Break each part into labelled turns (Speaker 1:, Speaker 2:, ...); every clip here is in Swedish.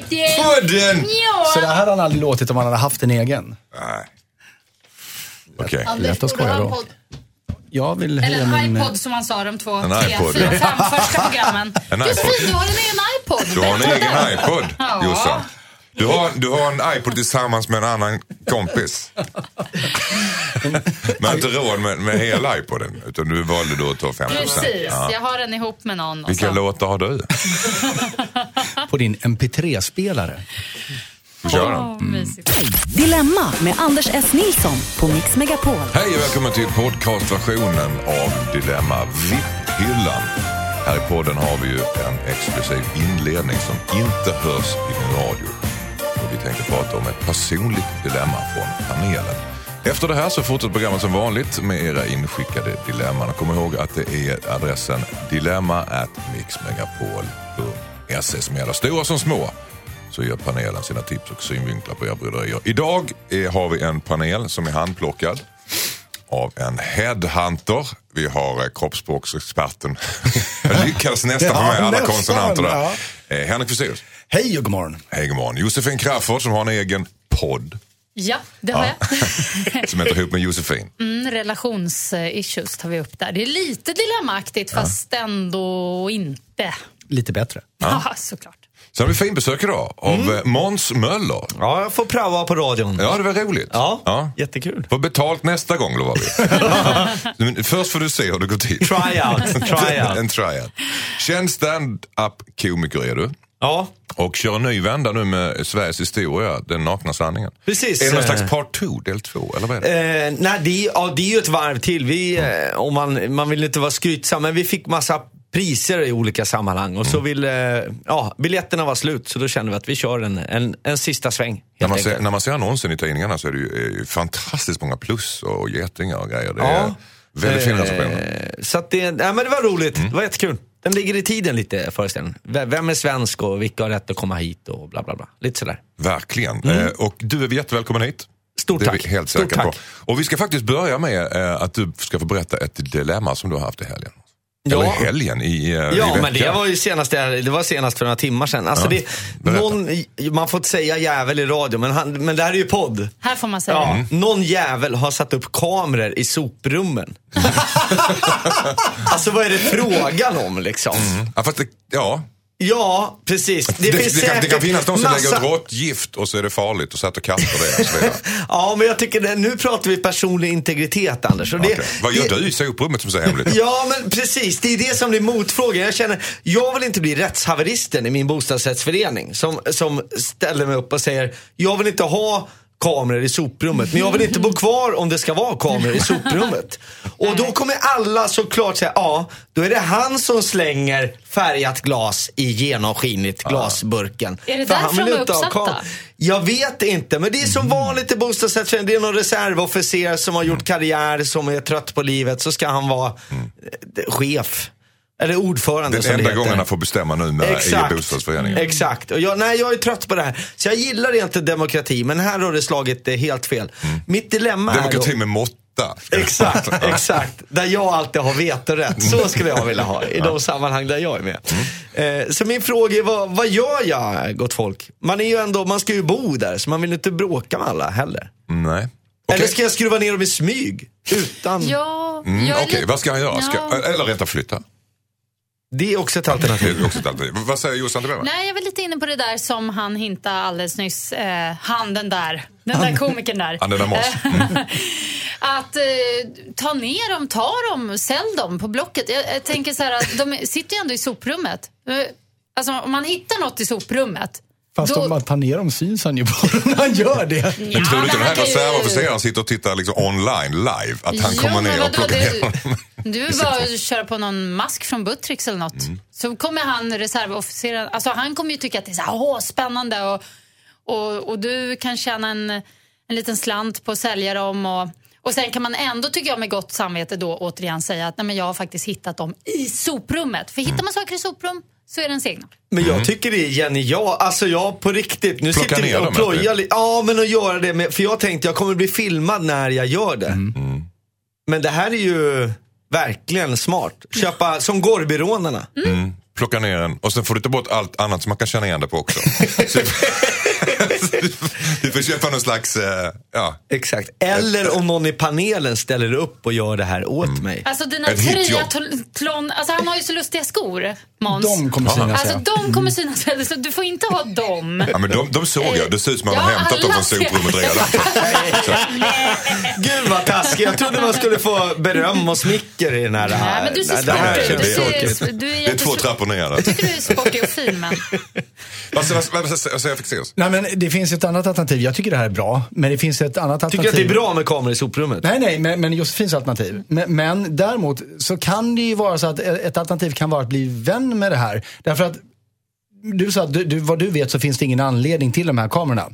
Speaker 1: Pudden!
Speaker 2: Pudden!
Speaker 3: Så det här hade han aldrig låtit om han hade haft en egen.
Speaker 2: Nej. Okej.
Speaker 4: Anders,
Speaker 3: Lätt att skoja
Speaker 4: en
Speaker 3: då.
Speaker 4: podd.
Speaker 3: Jag vill
Speaker 4: Eller
Speaker 3: höja
Speaker 4: en
Speaker 3: min...
Speaker 4: iPod som han sa de två,
Speaker 2: En
Speaker 4: tre,
Speaker 2: iPod,
Speaker 4: fyra,
Speaker 2: ja.
Speaker 4: fem första programmen.
Speaker 2: En
Speaker 4: Josefin,
Speaker 2: iPod.
Speaker 4: du har en egen iPod.
Speaker 2: Du har en egen iPod,
Speaker 4: Ja.
Speaker 2: Jossan. Du har, du har en iPod tillsammans med en annan kompis. Men inte råd med, med hela iPoden, utan du valde då att ta 5
Speaker 4: Precis,
Speaker 2: Ja.
Speaker 4: jag har den ihop med någon. Och
Speaker 2: Vilka
Speaker 4: så.
Speaker 2: låtar har du?
Speaker 3: På din MP3-spelare.
Speaker 2: Får köra den.
Speaker 4: Åh, mysigt.
Speaker 5: Dilemma med Anders S. Nilsson på Mix Megapol.
Speaker 2: Hej och välkommen till podcastversionen av Dilemma VIP-hyllan. Här i podden har vi ju en exklusiv inledning som inte hörs i radio. Tänkte prata om ett personligt dilemma från panelen. Efter det här så fortsätter programmet som vanligt med era inskickade dilemman. Och kom ihåg att det är adressen dilemma mixmegapol.se som gäller. Stora som små så ger panelen sina tips och synvinklar på era bryderier. Idag eh, har vi en panel som är handplockad av en headhunter. Vi har eh, kroppsspråksexperten. Jag lyckades nästan få med alla konsonanter där.
Speaker 3: ja.
Speaker 2: Eh, Henrik Fexeus.
Speaker 3: Hej och god morgon.
Speaker 2: Hej, god morgon. Josefin Crafoord som har en egen podd
Speaker 4: Ja, det har jag.
Speaker 2: som heter Ihop med Josefin.
Speaker 4: Mm, relationsissues tar vi upp där. Det är lite dilemmaaktigt fast ändå inte.
Speaker 3: Lite bättre.
Speaker 4: Ja, såklart.
Speaker 2: Sen har vi finbesök idag av mm. Måns Möller.
Speaker 1: Ja, jag får pröva på radion.
Speaker 2: Ja, det var roligt.
Speaker 1: Ja, jättekul.
Speaker 2: Får betalt nästa gång lovar vi. Först får du se hur det går till.
Speaker 1: Tryout, tryout.
Speaker 2: en tryout. Känd stand-up komiker är du.
Speaker 1: Ja,
Speaker 2: Och kör en ny vända nu med Sveriges historia, Den nakna sanningen.
Speaker 1: Precis.
Speaker 2: Är det någon
Speaker 1: Eh.
Speaker 2: slags part 2, del 2, eller vad är det?
Speaker 1: Eh, nej, det, är- ja, det är ju ett varv till. Vi, eh, om man, man vill inte vara skrytsam, men vi fick massa priser i olika sammanhang. Och så
Speaker 2: Mm.
Speaker 1: ville, ja, biljetterna var slut, så då kände vi att vi kör en, en, en sista sväng.
Speaker 2: När man, ser, när man ser annonsen i tidningarna så är det ju, är ju fantastiskt många plus och getingar och grejer. Det är
Speaker 1: Ja.
Speaker 2: väldigt fina recensioner.
Speaker 1: Eh, Så att det, ja, men det var roligt.
Speaker 2: Mm.
Speaker 1: Det var jättekul. Den ligger i tiden lite, föreställningen. Vem är svensk och vilka har rätt att komma hit och bla bla bla. Lite sådär.
Speaker 2: Verkligen. Eh, och du är jättevälkommen hit.
Speaker 1: Mm. Stort
Speaker 2: det är
Speaker 1: tack.
Speaker 2: vi helt säkra på.
Speaker 1: tack.
Speaker 2: Och vi ska faktiskt börja med eh, att du ska få berätta ett dilemma som du har haft i helgen.
Speaker 1: Ja.
Speaker 2: Eller helgen, i, eh, i
Speaker 1: Ja,
Speaker 2: veckan.
Speaker 1: men det var ju senast, det var senast för några timmar sedan. Alltså
Speaker 2: Ja,
Speaker 1: det, någon, man får inte säga jävel i radio, men, han, men det här är ju podd.
Speaker 4: Här får man säga.
Speaker 1: Ja,
Speaker 2: Mm.
Speaker 1: Någon jävel har satt upp kameror i soprummen. alltså vad är det frågan om liksom?
Speaker 2: Ja, fast det, ja.
Speaker 1: Ja, precis. Det,
Speaker 2: Det, det, kan, det kan finnas de som
Speaker 1: massa-
Speaker 2: lägger ut råttgift och så är det farligt och sätter katter vidare.
Speaker 1: Ja, men jag tycker det, nu pratar vi personlig integritet Anders. Och det,
Speaker 2: Okej. Vad gör
Speaker 1: det,
Speaker 2: du i soprummet som är så hemligt?
Speaker 1: Ja, men precis. Det är det som blir motfrågan. Jag känner, jag vill inte bli rättshaveristen i min bostadsrättsförening som, som ställer mig upp och säger, jag vill inte ha kameror i soprummet, men jag vill inte bo kvar om det ska vara kameror i soprummet. Och då kommer alla såklart säga, ja, då är det han som slänger färgat glas i genomskinligt glasburken.
Speaker 4: Är det
Speaker 1: För
Speaker 4: därför
Speaker 1: han vill
Speaker 4: de är
Speaker 1: inte ha
Speaker 4: uppsatta?
Speaker 1: kam- jag vet inte, men det är som vanligt i bostadsrättsföreningen. Det är någon reservofficer som har gjort karriär, som är trött på livet. Så ska han vara eh, chef. Eller ordförande
Speaker 2: Den
Speaker 1: som det
Speaker 2: enda
Speaker 1: heter.
Speaker 2: gången han får bestämma nu med, i
Speaker 1: Exakt.
Speaker 2: bostadsföreningen.
Speaker 1: Exakt. Och jag, nej, jag är trött på det här. Så jag gillar inte demokrati, men här har det slagit eh, helt fel. Mitt dilemma är
Speaker 2: Demokrati
Speaker 1: då...
Speaker 2: med måtta.
Speaker 1: Exakt, exakt. Där jag alltid har vetorätt. Så skulle jag vilja ha i de sammanhang där jag är med. Eh, så min fråga är, vad, vad gör jag gott folk? Man är ju ändå, man ska ju bo där, så man vill inte bråka med alla heller.
Speaker 2: Nej.
Speaker 1: Eller
Speaker 2: Okej,
Speaker 1: ska jag skruva ner dem i smyg? Utan...
Speaker 4: Ja,
Speaker 2: mm, okej,
Speaker 4: lite-
Speaker 2: vad ska han göra? Ska,
Speaker 4: Ja.
Speaker 2: Eller rent av flytta?
Speaker 1: Det är också ett
Speaker 2: Det
Speaker 1: alternativ.
Speaker 2: är också ett alternativ. Vad säger Jossan till?
Speaker 4: Nej, jag var lite inne på det där som han hintade alldeles nyss. Eh, han den där, den där komikern där.
Speaker 2: Han den där Moss.
Speaker 4: att eh, ta ner dem, ta dem, sälj dem på Blocket. Jag, jag tänker så här att de sitter ju ändå i soprummet. Eh, Alltså om man hittar något i soprummet.
Speaker 3: Fast
Speaker 4: då-
Speaker 3: om man tar ner dem syns han ju bara när han gör det.
Speaker 2: Men tror du inte den här
Speaker 4: kan ju-
Speaker 2: reservofficeren sitter och tittar liksom online live? Att han kommer
Speaker 4: men
Speaker 2: ner och plockar
Speaker 4: det-
Speaker 2: ner dem?
Speaker 4: Du är bara att köra på någon mask från Buttricks eller något.
Speaker 2: Mm.
Speaker 4: Så kommer han reservofficeren, alltså han kommer ju tycka att det är så här, åh, spännande och, och, och du kan tjäna en, en liten slant på att sälja dem och, och sen kan man ändå, tycker jag med gott samvete då återigen säga att nej, men jag har faktiskt hittat dem i soprummet. För
Speaker 2: Mm.
Speaker 4: hittar man saker i soprum så är det ens egna.
Speaker 1: Men jag tycker det är genialt. Alltså jag på riktigt. Nu
Speaker 2: Plocka
Speaker 1: sitter vi och plojar lite. Ja, men att göra det med, för jag tänkte jag kommer bli filmad när jag gör det.
Speaker 2: Mm.
Speaker 1: Men det här är ju verkligen smart. Köpa som Gorbyrånarna.
Speaker 2: Mm. plocka ner en och sen får du ta bort allt annat som man kan känna igen dig på också. Så, du får köpa någon slags, eh, ja.
Speaker 1: Exakt. Eller om någon i panelen ställer upp och gör det här åt mig.
Speaker 4: Alltså dina
Speaker 2: Ett hitjobb.
Speaker 4: triathlon, alltså han har ju så lustiga skor, Måns.
Speaker 3: De kommer synas
Speaker 4: Alltså de kommer synas, så du får inte ha dem.
Speaker 2: ja men de, de såg jag, det ser ut som att man
Speaker 4: Ja,
Speaker 2: har hämtat dem från soprummet redan.
Speaker 1: Gud vad taskigt. Jag trodde man skulle få beröm och smicker i den här.
Speaker 4: Nej, men du ser
Speaker 1: det
Speaker 4: sportig ut. ser, du är,
Speaker 2: Det är två trappor ner.
Speaker 4: Jag tycker du är sportig och fin, men...
Speaker 2: Vad säger vad, säger Fexeus?
Speaker 3: Nej, men det finns ett annat alternativ. Jag tycker det här är bra, men det finns ett annat alternativ.
Speaker 1: Tycker du att det är bra med kameror i soprummet?
Speaker 3: Nej, nej, men, men Josefins alternativ. Men, men däremot så kan det ju vara så att ett alternativ kan vara att bli vän med det här. Därför att du sa att du, du, vad du vet så finns det ingen anledning till de här kamerorna.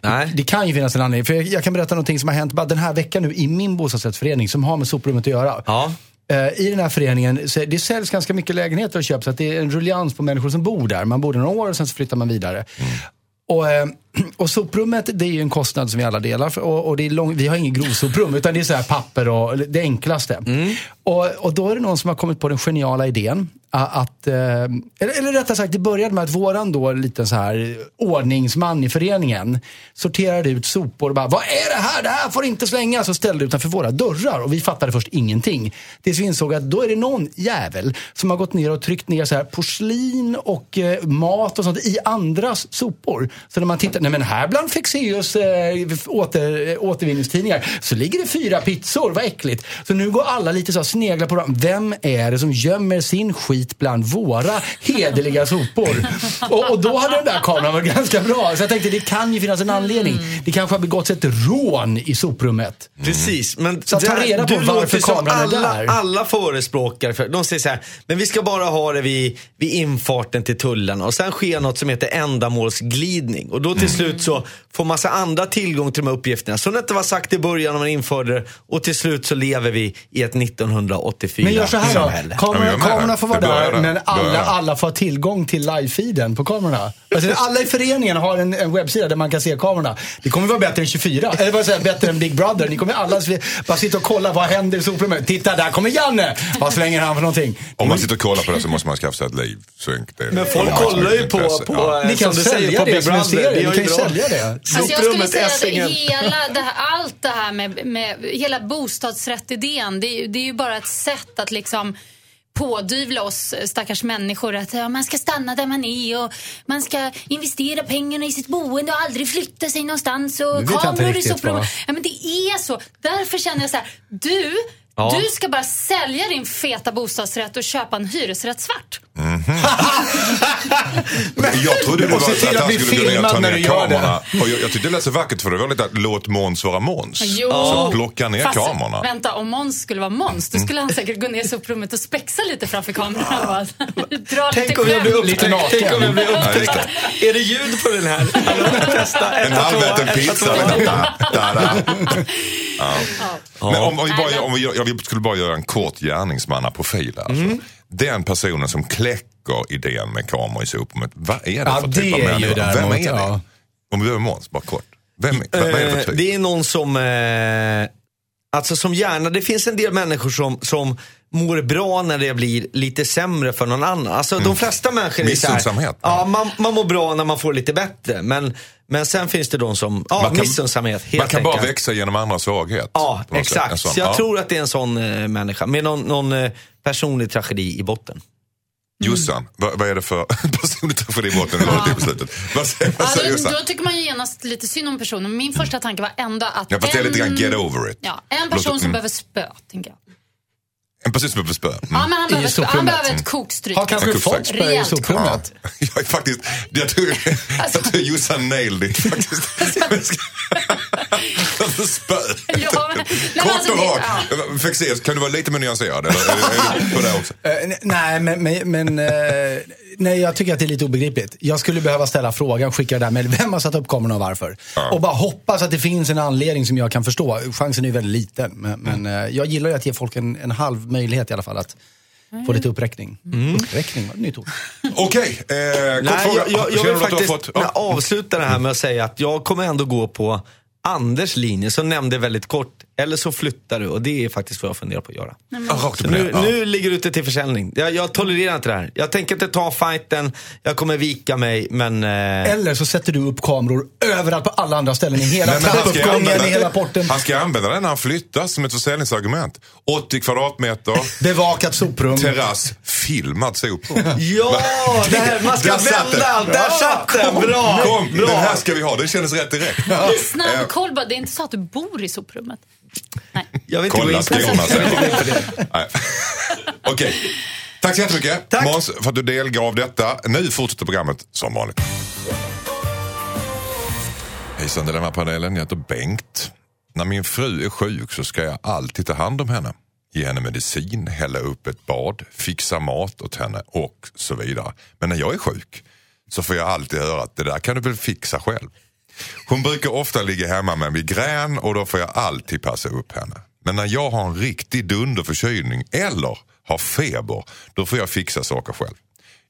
Speaker 1: Nej.
Speaker 3: Det kan ju finnas en anledning. För jag, jag kan berätta någonting som har hänt bara den här veckan nu i min bostadsrättsförening som har med soprummet att göra.
Speaker 1: Ja.
Speaker 3: Eh, I den här föreningen, så det säljs ganska mycket lägenheter och köps. Så att det är en rullians på människor som bor där. Man bor där några år och sen så flyttar man vidare. Och, eh, och soprummet, det är ju en kostnad som vi alla delar. För, och, och det är lång, vi har ingen grovsoprum, utan det är så här papper och det enklaste. Och, och då är det någon som har kommit på den geniala idén. Att, eh, eller, eller rättare sagt, det började med att våran då liten så här ordningsman i föreningen sorterade ut sopor och bara, vad är det här? Det här får inte slängas! Och ställde utanför våra dörrar. Och vi fattade först ingenting. Tills vi insåg att då är det någon jävel som har gått ner och tryckt ner så här porslin och eh, mat och sånt i andras sopor. Så när man tittar, nej men här bland Fexeus eh, åter, eh, återvinningstidningar så ligger det fyra pizzor, vad äckligt. Så nu går alla lite så här, sneglar på dem. Vem är det som gömmer sin skit bland våra hederliga sopor? Och, och då hade den där kameran varit ganska bra. Så jag tänkte, det kan ju finnas en anledning. Det kanske har begåtts ett rån i soprummet.
Speaker 1: Precis, men
Speaker 3: Så ta reda på varför kameran är
Speaker 1: alla,
Speaker 3: där.
Speaker 1: alla förespråkar för, de säger så här, men vi ska bara ha det vid, vid infarten till tullen och sen sker något som heter ändamålsglidning och då till slut så får massa andra tillgång till de här uppgifterna som det inte var sagt i början när man införde det och till slut så lever vi i ett 1984
Speaker 3: Men gör så här då. Kamerorna, får vara där, men alla, alla får ha tillgång till live-feeden på kamerorna. Alltså, alla i föreningen har en, en webbsida där man kan se kamerorna. Det kommer vara bättre än 24. Eller vad säger bättre än Big Brother. Ni kommer alla bara sitta och kolla vad händer i soprummet. Titta, där kommer Janne! Vad slänger han för någonting?
Speaker 2: Om man sitter och kollar på det så måste man skaffa sig ett liv.
Speaker 1: Men folk kollar ju på, på
Speaker 2: Ja.
Speaker 1: eh,
Speaker 3: Ni kan
Speaker 1: som du säger, på Big Brother.
Speaker 3: Kan ju sälja det.
Speaker 4: Alltså jag skulle säga att hela det här, allt det här med, med hela bostadsrättidén, det, är ju- det är ju bara ett sätt att liksom pådyvla oss stackars människor att ja, man ska stanna där man är och man ska investera pengarna i sitt boende och aldrig flytta sig någonstans och kameror soprummet.
Speaker 3: vad-
Speaker 4: Ja, men det är så. Därför känner jag så här, du,
Speaker 1: Ja.
Speaker 4: du ska bara sälja din feta bostadsrätt och köpa en hyresrätt svart.
Speaker 2: Jag trodde det var att han skulle gå ner och ta ner kamerorna. Och jag, jag tyckte det lät så vackert för det var lite att låt Måns vara Måns.
Speaker 4: Jo.
Speaker 2: Så plocka ner
Speaker 4: Fast,
Speaker 2: kamerorna. Mm.
Speaker 4: Vänta, om Måns skulle vara Måns, då skulle han säkert gå ner i soprummet och spexa lite framför kameran. och bara Dra
Speaker 1: Tänk
Speaker 4: lite
Speaker 1: om jag blir upptäckt.
Speaker 3: naken.
Speaker 1: Tänk om jag blir
Speaker 2: Ja, just
Speaker 1: upptäckt. Är det ljud på den här? Hallå, testa.
Speaker 2: En
Speaker 1: ett,
Speaker 2: pizza. da, da. Ja. Men om, om vi bara, om vi, jag skulle bara göra en kort gärningsmannaprofil. Alltså.
Speaker 3: Mm.
Speaker 2: Den personen som kläcker idén med kameror i soprummet, vad är det
Speaker 3: Ja,
Speaker 2: för
Speaker 3: det
Speaker 2: typ av människa? Vem
Speaker 3: däremot,
Speaker 2: är det?
Speaker 3: ja.
Speaker 2: Om vi gör Måns, bara kort. Vem, vad, vad är det för
Speaker 1: Eh,
Speaker 2: typ?
Speaker 1: Det är någon som, eh, alltså som gärna, det finns en del människor som, som mår bra när det blir lite sämre för någon annan. Alltså de flesta människor är så här. Ja, man, man mår bra när man får lite bättre. Men, men sen finns det de som, ja,
Speaker 2: Man kan-
Speaker 1: missunnsamhet helt
Speaker 2: Man kan bara
Speaker 1: enkelt.
Speaker 2: växa genom andras svaghet.
Speaker 1: Ja, exakt.
Speaker 2: sån-
Speaker 1: Så jag
Speaker 2: ja.
Speaker 1: tror att det är en sån eh, människa med någon, någon eh, personlig tragedi i botten.
Speaker 2: Jossan, vad, vad är det för personlig tragedi i botten? Ja. Det beslutet. Vad säger, vad
Speaker 4: Ja,
Speaker 2: säger
Speaker 4: då,
Speaker 2: Jossan?
Speaker 4: då tycker man ju genast lite synd om personen. Min första tanke var ändå att
Speaker 2: Ja, fast det är lite grann
Speaker 4: en,
Speaker 2: get over it.
Speaker 4: ja, en person som
Speaker 2: mm.
Speaker 4: behöver spö, tänker jag.
Speaker 2: En person som behöver spö. Mm.
Speaker 4: Ja, men han, behöver, spö. han behöver ett kokstryk.
Speaker 3: Har kanske
Speaker 2: Jag
Speaker 3: fått spö i soprummet.
Speaker 2: Ja, jag är faktiskt, jag tror, jag tror Jossan nailed it faktiskt. Alltså spö.
Speaker 4: Ja,
Speaker 2: Kort
Speaker 4: alltså
Speaker 2: och rakt. Fexeus, kan du vara lite mer nyanserad? Eller är, är du på det också?
Speaker 3: Eh, nej, men, men, men eh, nej, jag tycker att det är lite obegripligt. Jag skulle behöva ställa frågan, skicka det där med vem har satt upp kameran och varför? Och bara hoppas att det finns en anledning som jag kan förstå. Chansen är ju väldigt liten. Men, men eh, jag gillar ju att ge folk en, en halv möjlighet i alla fall att få lite uppräckning. Uppräckning var ett nytt ord.
Speaker 2: Okej, eh, kort
Speaker 1: Nej,
Speaker 2: fråga.
Speaker 1: jag, jag, jag vill faktiskt
Speaker 2: fått- ja.
Speaker 1: avsluta det här med att säga att jag kommer ändå gå på Anders linje som nämnde väldigt kort Eller så flyttar du och det är faktiskt vad jag funderar på att göra.
Speaker 2: Upp och
Speaker 1: Nu.
Speaker 2: Ja.
Speaker 1: nu ligger det ute till försäljning. Jag, jag tolererar inte det här. Jag tänker inte ta fighten, jag kommer vika mig, men... Eh,
Speaker 3: Eller så sätter du upp kameror överallt på alla andra ställen i hela
Speaker 2: Nej, men han ska ju
Speaker 3: trappuppgången,
Speaker 2: använda-
Speaker 3: i hela porten.
Speaker 2: Han ska använda den när han flyttar som ett försäljningsargument. 80 kvadratmeter,
Speaker 3: Bevakat soprum.
Speaker 2: terrass, filmad soprum.
Speaker 1: ja, det här, man ska vända
Speaker 2: den.
Speaker 1: allt. Där satt den. Bra.
Speaker 2: Kom,
Speaker 1: Bra.
Speaker 2: den här ska vi ha. Den kändes rätt direkt.
Speaker 4: Snabb koll bara, det är inte så att du bor i soprummet. Nej.
Speaker 1: Jag vill inte gå
Speaker 2: Kolla
Speaker 1: in på det.
Speaker 2: Okej. Tack så jättemycket
Speaker 1: Tack.
Speaker 2: Måns för att du delgav detta. Nu fortsätter programmet som vanligt. Hejsan Dilemmapanelen, jag heter Bengt. När min fru är sjuk så ska jag alltid ta hand om henne. Ge henne medicin, hälla upp ett bad, fixa mat åt henne och så vidare. Men när jag är sjuk så får jag alltid höra att det där kan du väl fixa själv. Hon brukar ofta ligga hemma med migrän och då får jag alltid passa upp henne. Men när jag har en riktig dunderförkylning eller har feber, då får jag fixa saker själv.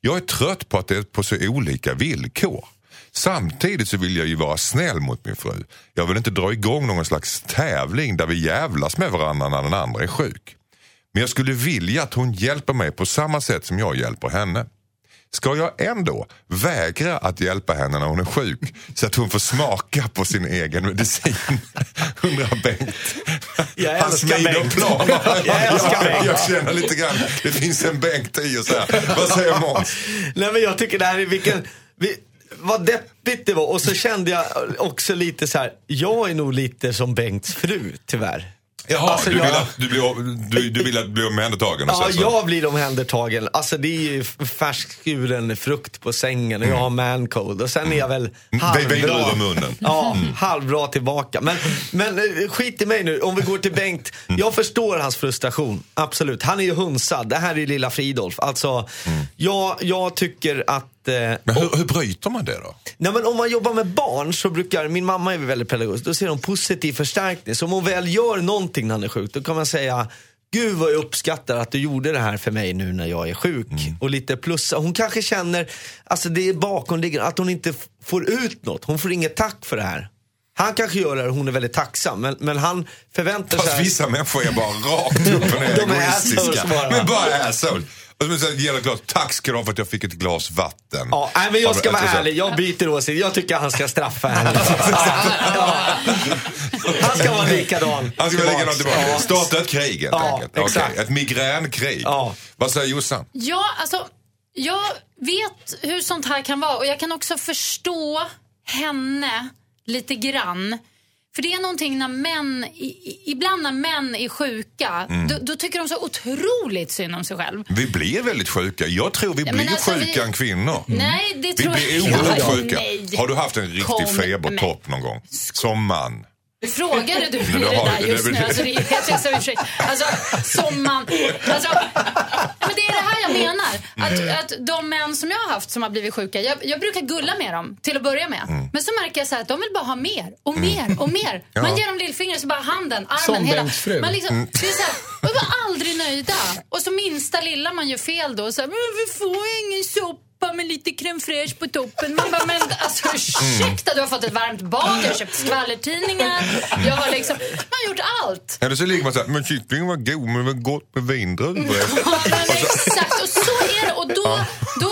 Speaker 2: Jag är trött på att det är på så olika villkor. Samtidigt så vill jag ju vara snäll mot min fru. Jag vill inte dra igång någon slags tävling där vi jävlas med varandra när den andra är sjuk. Men jag skulle vilja att hon hjälper mig på samma sätt som jag hjälper henne. Ska jag ändå vägra att hjälpa henne när hon är sjuk så att hon får smaka på sin egen medicin? Undrar Bengt.
Speaker 1: Jag
Speaker 2: Han
Speaker 1: älskar
Speaker 2: smider
Speaker 1: Bengt.
Speaker 2: planer.
Speaker 1: Jag Bengt.
Speaker 2: Jag känner lite grann, det finns en Bengt i oss här. Vad säger Måns?
Speaker 1: Nej men jag tycker det här är vilken... Vi, vad deppigt det var. Och så kände jag också lite så här. jag är nog lite som Bengts fru tyvärr.
Speaker 2: Jaha,
Speaker 1: Alltså,
Speaker 2: du, vill
Speaker 1: jag-
Speaker 2: att, du, blir, du, du vill att bli omhändertagen?
Speaker 1: Ja,
Speaker 2: så-
Speaker 1: jag blir omhändertagen. Alltså det är ju färskskuren frukt på sängen och jag har mancold. Och sen är jag väl
Speaker 2: Mm.
Speaker 1: halvbra.
Speaker 2: ur munnen.
Speaker 1: Ja, halvbra tillbaka. Men, men eh, skit i mig nu. Om vi går till Bengt.
Speaker 2: Mm.
Speaker 1: Jag förstår hans frustration. Absolut. Han är ju hunsad. Det här är lilla Fridolf. Alltså, jag, jag tycker att... Eh,
Speaker 2: Mm. Men hur, hur bryter man det då?
Speaker 1: Nej, men om man jobbar med barn så brukar, min mamma är väldigt pedagogisk, då ser de positiv förstärkning. Så om hon väl gör någonting när han är sjuk, då kan man säga Gud vad jag uppskattar att du gjorde det här för mig nu när jag är sjuk. Och lite plussa. Hon kanske känner, alltså det är bakomliggande, att hon inte får ut något. Hon får inget tack för det här. Han kanske gör det och hon är väldigt tacksam. Men, men han förväntar
Speaker 2: Fast
Speaker 1: sig...
Speaker 2: vissa människor är bara rakt upp och ner egoistiska. Men bara. Och så ger ett glas. Tack ska du ha för att jag fick ett glas vatten.
Speaker 1: Ja, nej, men jag ska vara
Speaker 2: alltså så-
Speaker 1: ärlig, jag byter åsikt. Jag tycker han ska straffa henne. Ja. Han ska vara likadan.
Speaker 2: Han ska vara likadan tillbaka.
Speaker 1: Ja.
Speaker 2: Starta ett krig helt
Speaker 1: Ja,
Speaker 2: enkelt.
Speaker 1: Exakt.
Speaker 2: Ett migränkrig.
Speaker 1: Ja.
Speaker 2: Vad säger Jossan?
Speaker 4: Ja, alltså, jag vet hur sånt här kan vara och jag kan också förstå henne lite grann. För det är någonting när män, ibland när män är sjuka,
Speaker 2: Mm.
Speaker 4: då, då tycker de så otroligt synd om sig själv.
Speaker 2: Vi blir väldigt sjuka. Jag tror vi
Speaker 4: Ja,
Speaker 2: blir
Speaker 4: men alltså,
Speaker 2: sjuka
Speaker 4: vi-
Speaker 2: än kvinnor.
Speaker 4: Nej, det
Speaker 2: Vi
Speaker 4: tror
Speaker 2: blir
Speaker 4: jag
Speaker 2: oerhört
Speaker 4: Ja,
Speaker 2: sjuka.
Speaker 4: nej.
Speaker 2: Har du haft en riktig
Speaker 4: Kom
Speaker 2: febertopp någon gång? Som man?
Speaker 4: Frågade du mig det där just nu? Alltså, det är helt ursäkt. Alltså, som man... Alltså, men det är det här jag menar. Att, att de män som jag har haft som har blivit sjuka, jag, jag brukar gulla med dem till att börja med. Men så märker jag så här att de vill bara ha mer och mer och mer.
Speaker 2: Ja.
Speaker 4: Man ger dem lillfingret så bara handen, armen,
Speaker 3: Som
Speaker 4: hela...
Speaker 3: Fru.
Speaker 4: Man liksom, det är så här, man var aldrig nöjda. Och så minsta lilla man gör fel då, så här, men vi får ingen soppa med lite crème fraîche på toppen. Man bara, men alltså ursäkta, du har fått ett varmt bad, jag har köpt skvallertidningar, jag har liksom, man har gjort allt.
Speaker 2: Eller så ligger man så här, men kycklingen var god men det var gott med vindruvor.
Speaker 4: Ja, men exakt, och så är det. Och då, då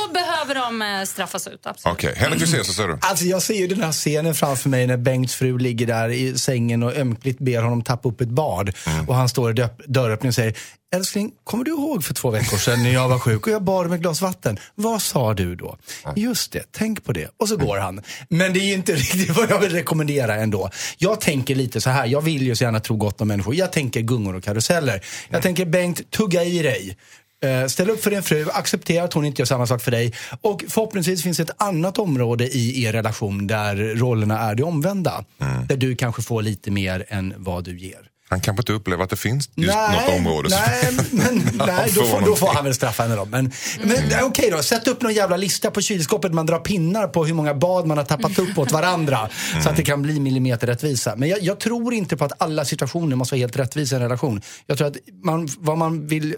Speaker 4: behöver de eh, straffas ut, absolut.
Speaker 2: Okej, Henrik Fexeus, vad säger du?
Speaker 3: Alltså jag ser ju den här scenen framför mig när Bengts fru ligger där i sängen och ömkligt ber honom tappa upp ett bad. Och han står i dö- dörröppningen och säger Älskling, kommer du ihåg för två veckor sedan när jag var sjuk och jag bad om ett glas vatten? Vad sa du då? Just det, tänk på det. Och så går han. Men det är ju inte riktigt vad jag vill rekommendera ändå. Jag tänker lite så här, jag vill ju så gärna tro gott om människor. Jag tänker gungor och karuseller. Jag tänker Bengt, tugga i dig. Eh, Ställ upp för din fru, acceptera att hon inte gör samma sak för dig. Och förhoppningsvis finns ett annat område i er relation där rollerna är det omvända. Där du kanske får lite mer än vad du ger.
Speaker 2: Han kanske inte upplever att det finns just något område.
Speaker 3: Nej, men, nej då,
Speaker 2: får
Speaker 3: då får han väl straffa henne då. Men, men eh, okej då, sätt upp någon jävla lista på kylskåpet. Man drar pinnar på hur många bad man har tappat upp åt varandra. Så att det kan bli millimeterrättvisa. Men jag, jag tror inte på att alla situationer måste vara helt rättvisa i en relation. Jag tror att man, vad man vill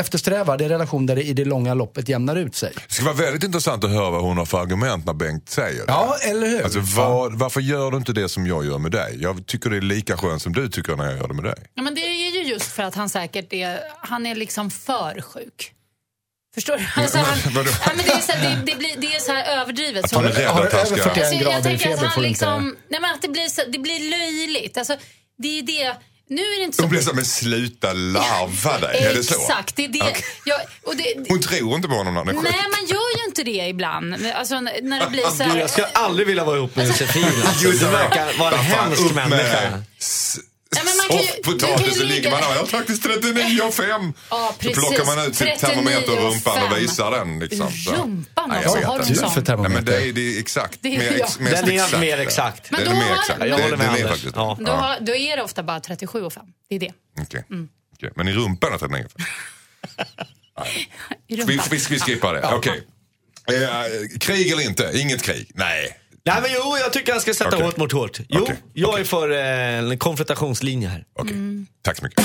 Speaker 3: eftersträvar, det är en relation där det i det långa loppet jämnar ut sig.
Speaker 2: Det ska vara väldigt intressant att höra vad hon har för argument när Bengt säger det.
Speaker 3: Ja, eller hur?
Speaker 2: Alltså, var, varför gör du inte det som jag gör med dig? Jag tycker det är lika skönt som du tycker när jag gör det med dig.
Speaker 4: Ja, men det är ju just för att han säkert är, han är liksom för sjuk. Förstår du? Alltså, han, ja, men det, är så här, det, det, blir, det är så här överdrivet. Så,
Speaker 2: han är rädd
Speaker 3: Har
Speaker 2: att han ska...
Speaker 3: 41
Speaker 4: Alltså, jag tänker att han liksom, nej, men att det blir, så, det blir löjligt. Alltså, det är det, nu är det inte så...
Speaker 2: Hon blir så men sluta larva dig. Är det så?
Speaker 4: Exakt, det är det.
Speaker 2: Okej.
Speaker 4: Jag, och det,
Speaker 2: Hon tror inte på honom när han är sjuk.
Speaker 4: Nej, man gör ju inte det ibland. Alltså, när det blir så här,
Speaker 1: jag skulle aldrig vilja vara ihop med Josefin. Alltså. Du verkar vara en hemsk människa.
Speaker 4: Men ju-
Speaker 2: Soffpotatis så ligger man där. Jag har faktiskt 39 och 5.
Speaker 4: Ja,
Speaker 2: Då
Speaker 4: precis.
Speaker 2: plockar man ut sitt
Speaker 4: 39
Speaker 2: termometer ur
Speaker 4: och
Speaker 2: rumpan och visar den. Liksom, så.
Speaker 4: Rumpan
Speaker 2: Nej,
Speaker 4: också, har du sån?
Speaker 3: För termometer.
Speaker 2: Nej, men det är, det är exakt.
Speaker 4: Det är-
Speaker 2: mer, ex,
Speaker 4: ja.
Speaker 2: mest
Speaker 1: Den är
Speaker 2: exakt.
Speaker 1: mer exakt.
Speaker 4: Men
Speaker 2: Den
Speaker 4: då
Speaker 2: är mer
Speaker 4: har-
Speaker 2: exakt.
Speaker 1: Jag håller med Anders.
Speaker 2: faktiskt
Speaker 1: Ja.
Speaker 4: Då, har, då är det ofta bara 37 och 5. Det är det.
Speaker 2: Okej.
Speaker 4: Mm.
Speaker 2: Okej. Men i rumpan är 39
Speaker 4: I
Speaker 2: vi,
Speaker 4: rumpan.
Speaker 2: vi, vi skippar det. Okej. Eh, krig eller inte? Inget krig? Nej.
Speaker 1: Nej men jo, jag tycker han ska sätta
Speaker 2: Okej.
Speaker 1: hårt mot hårt. Jo,
Speaker 2: Okej.
Speaker 1: jag är för eh, en konfrontationslinje här.
Speaker 2: Okej.
Speaker 4: Mm.
Speaker 2: Tack så mycket.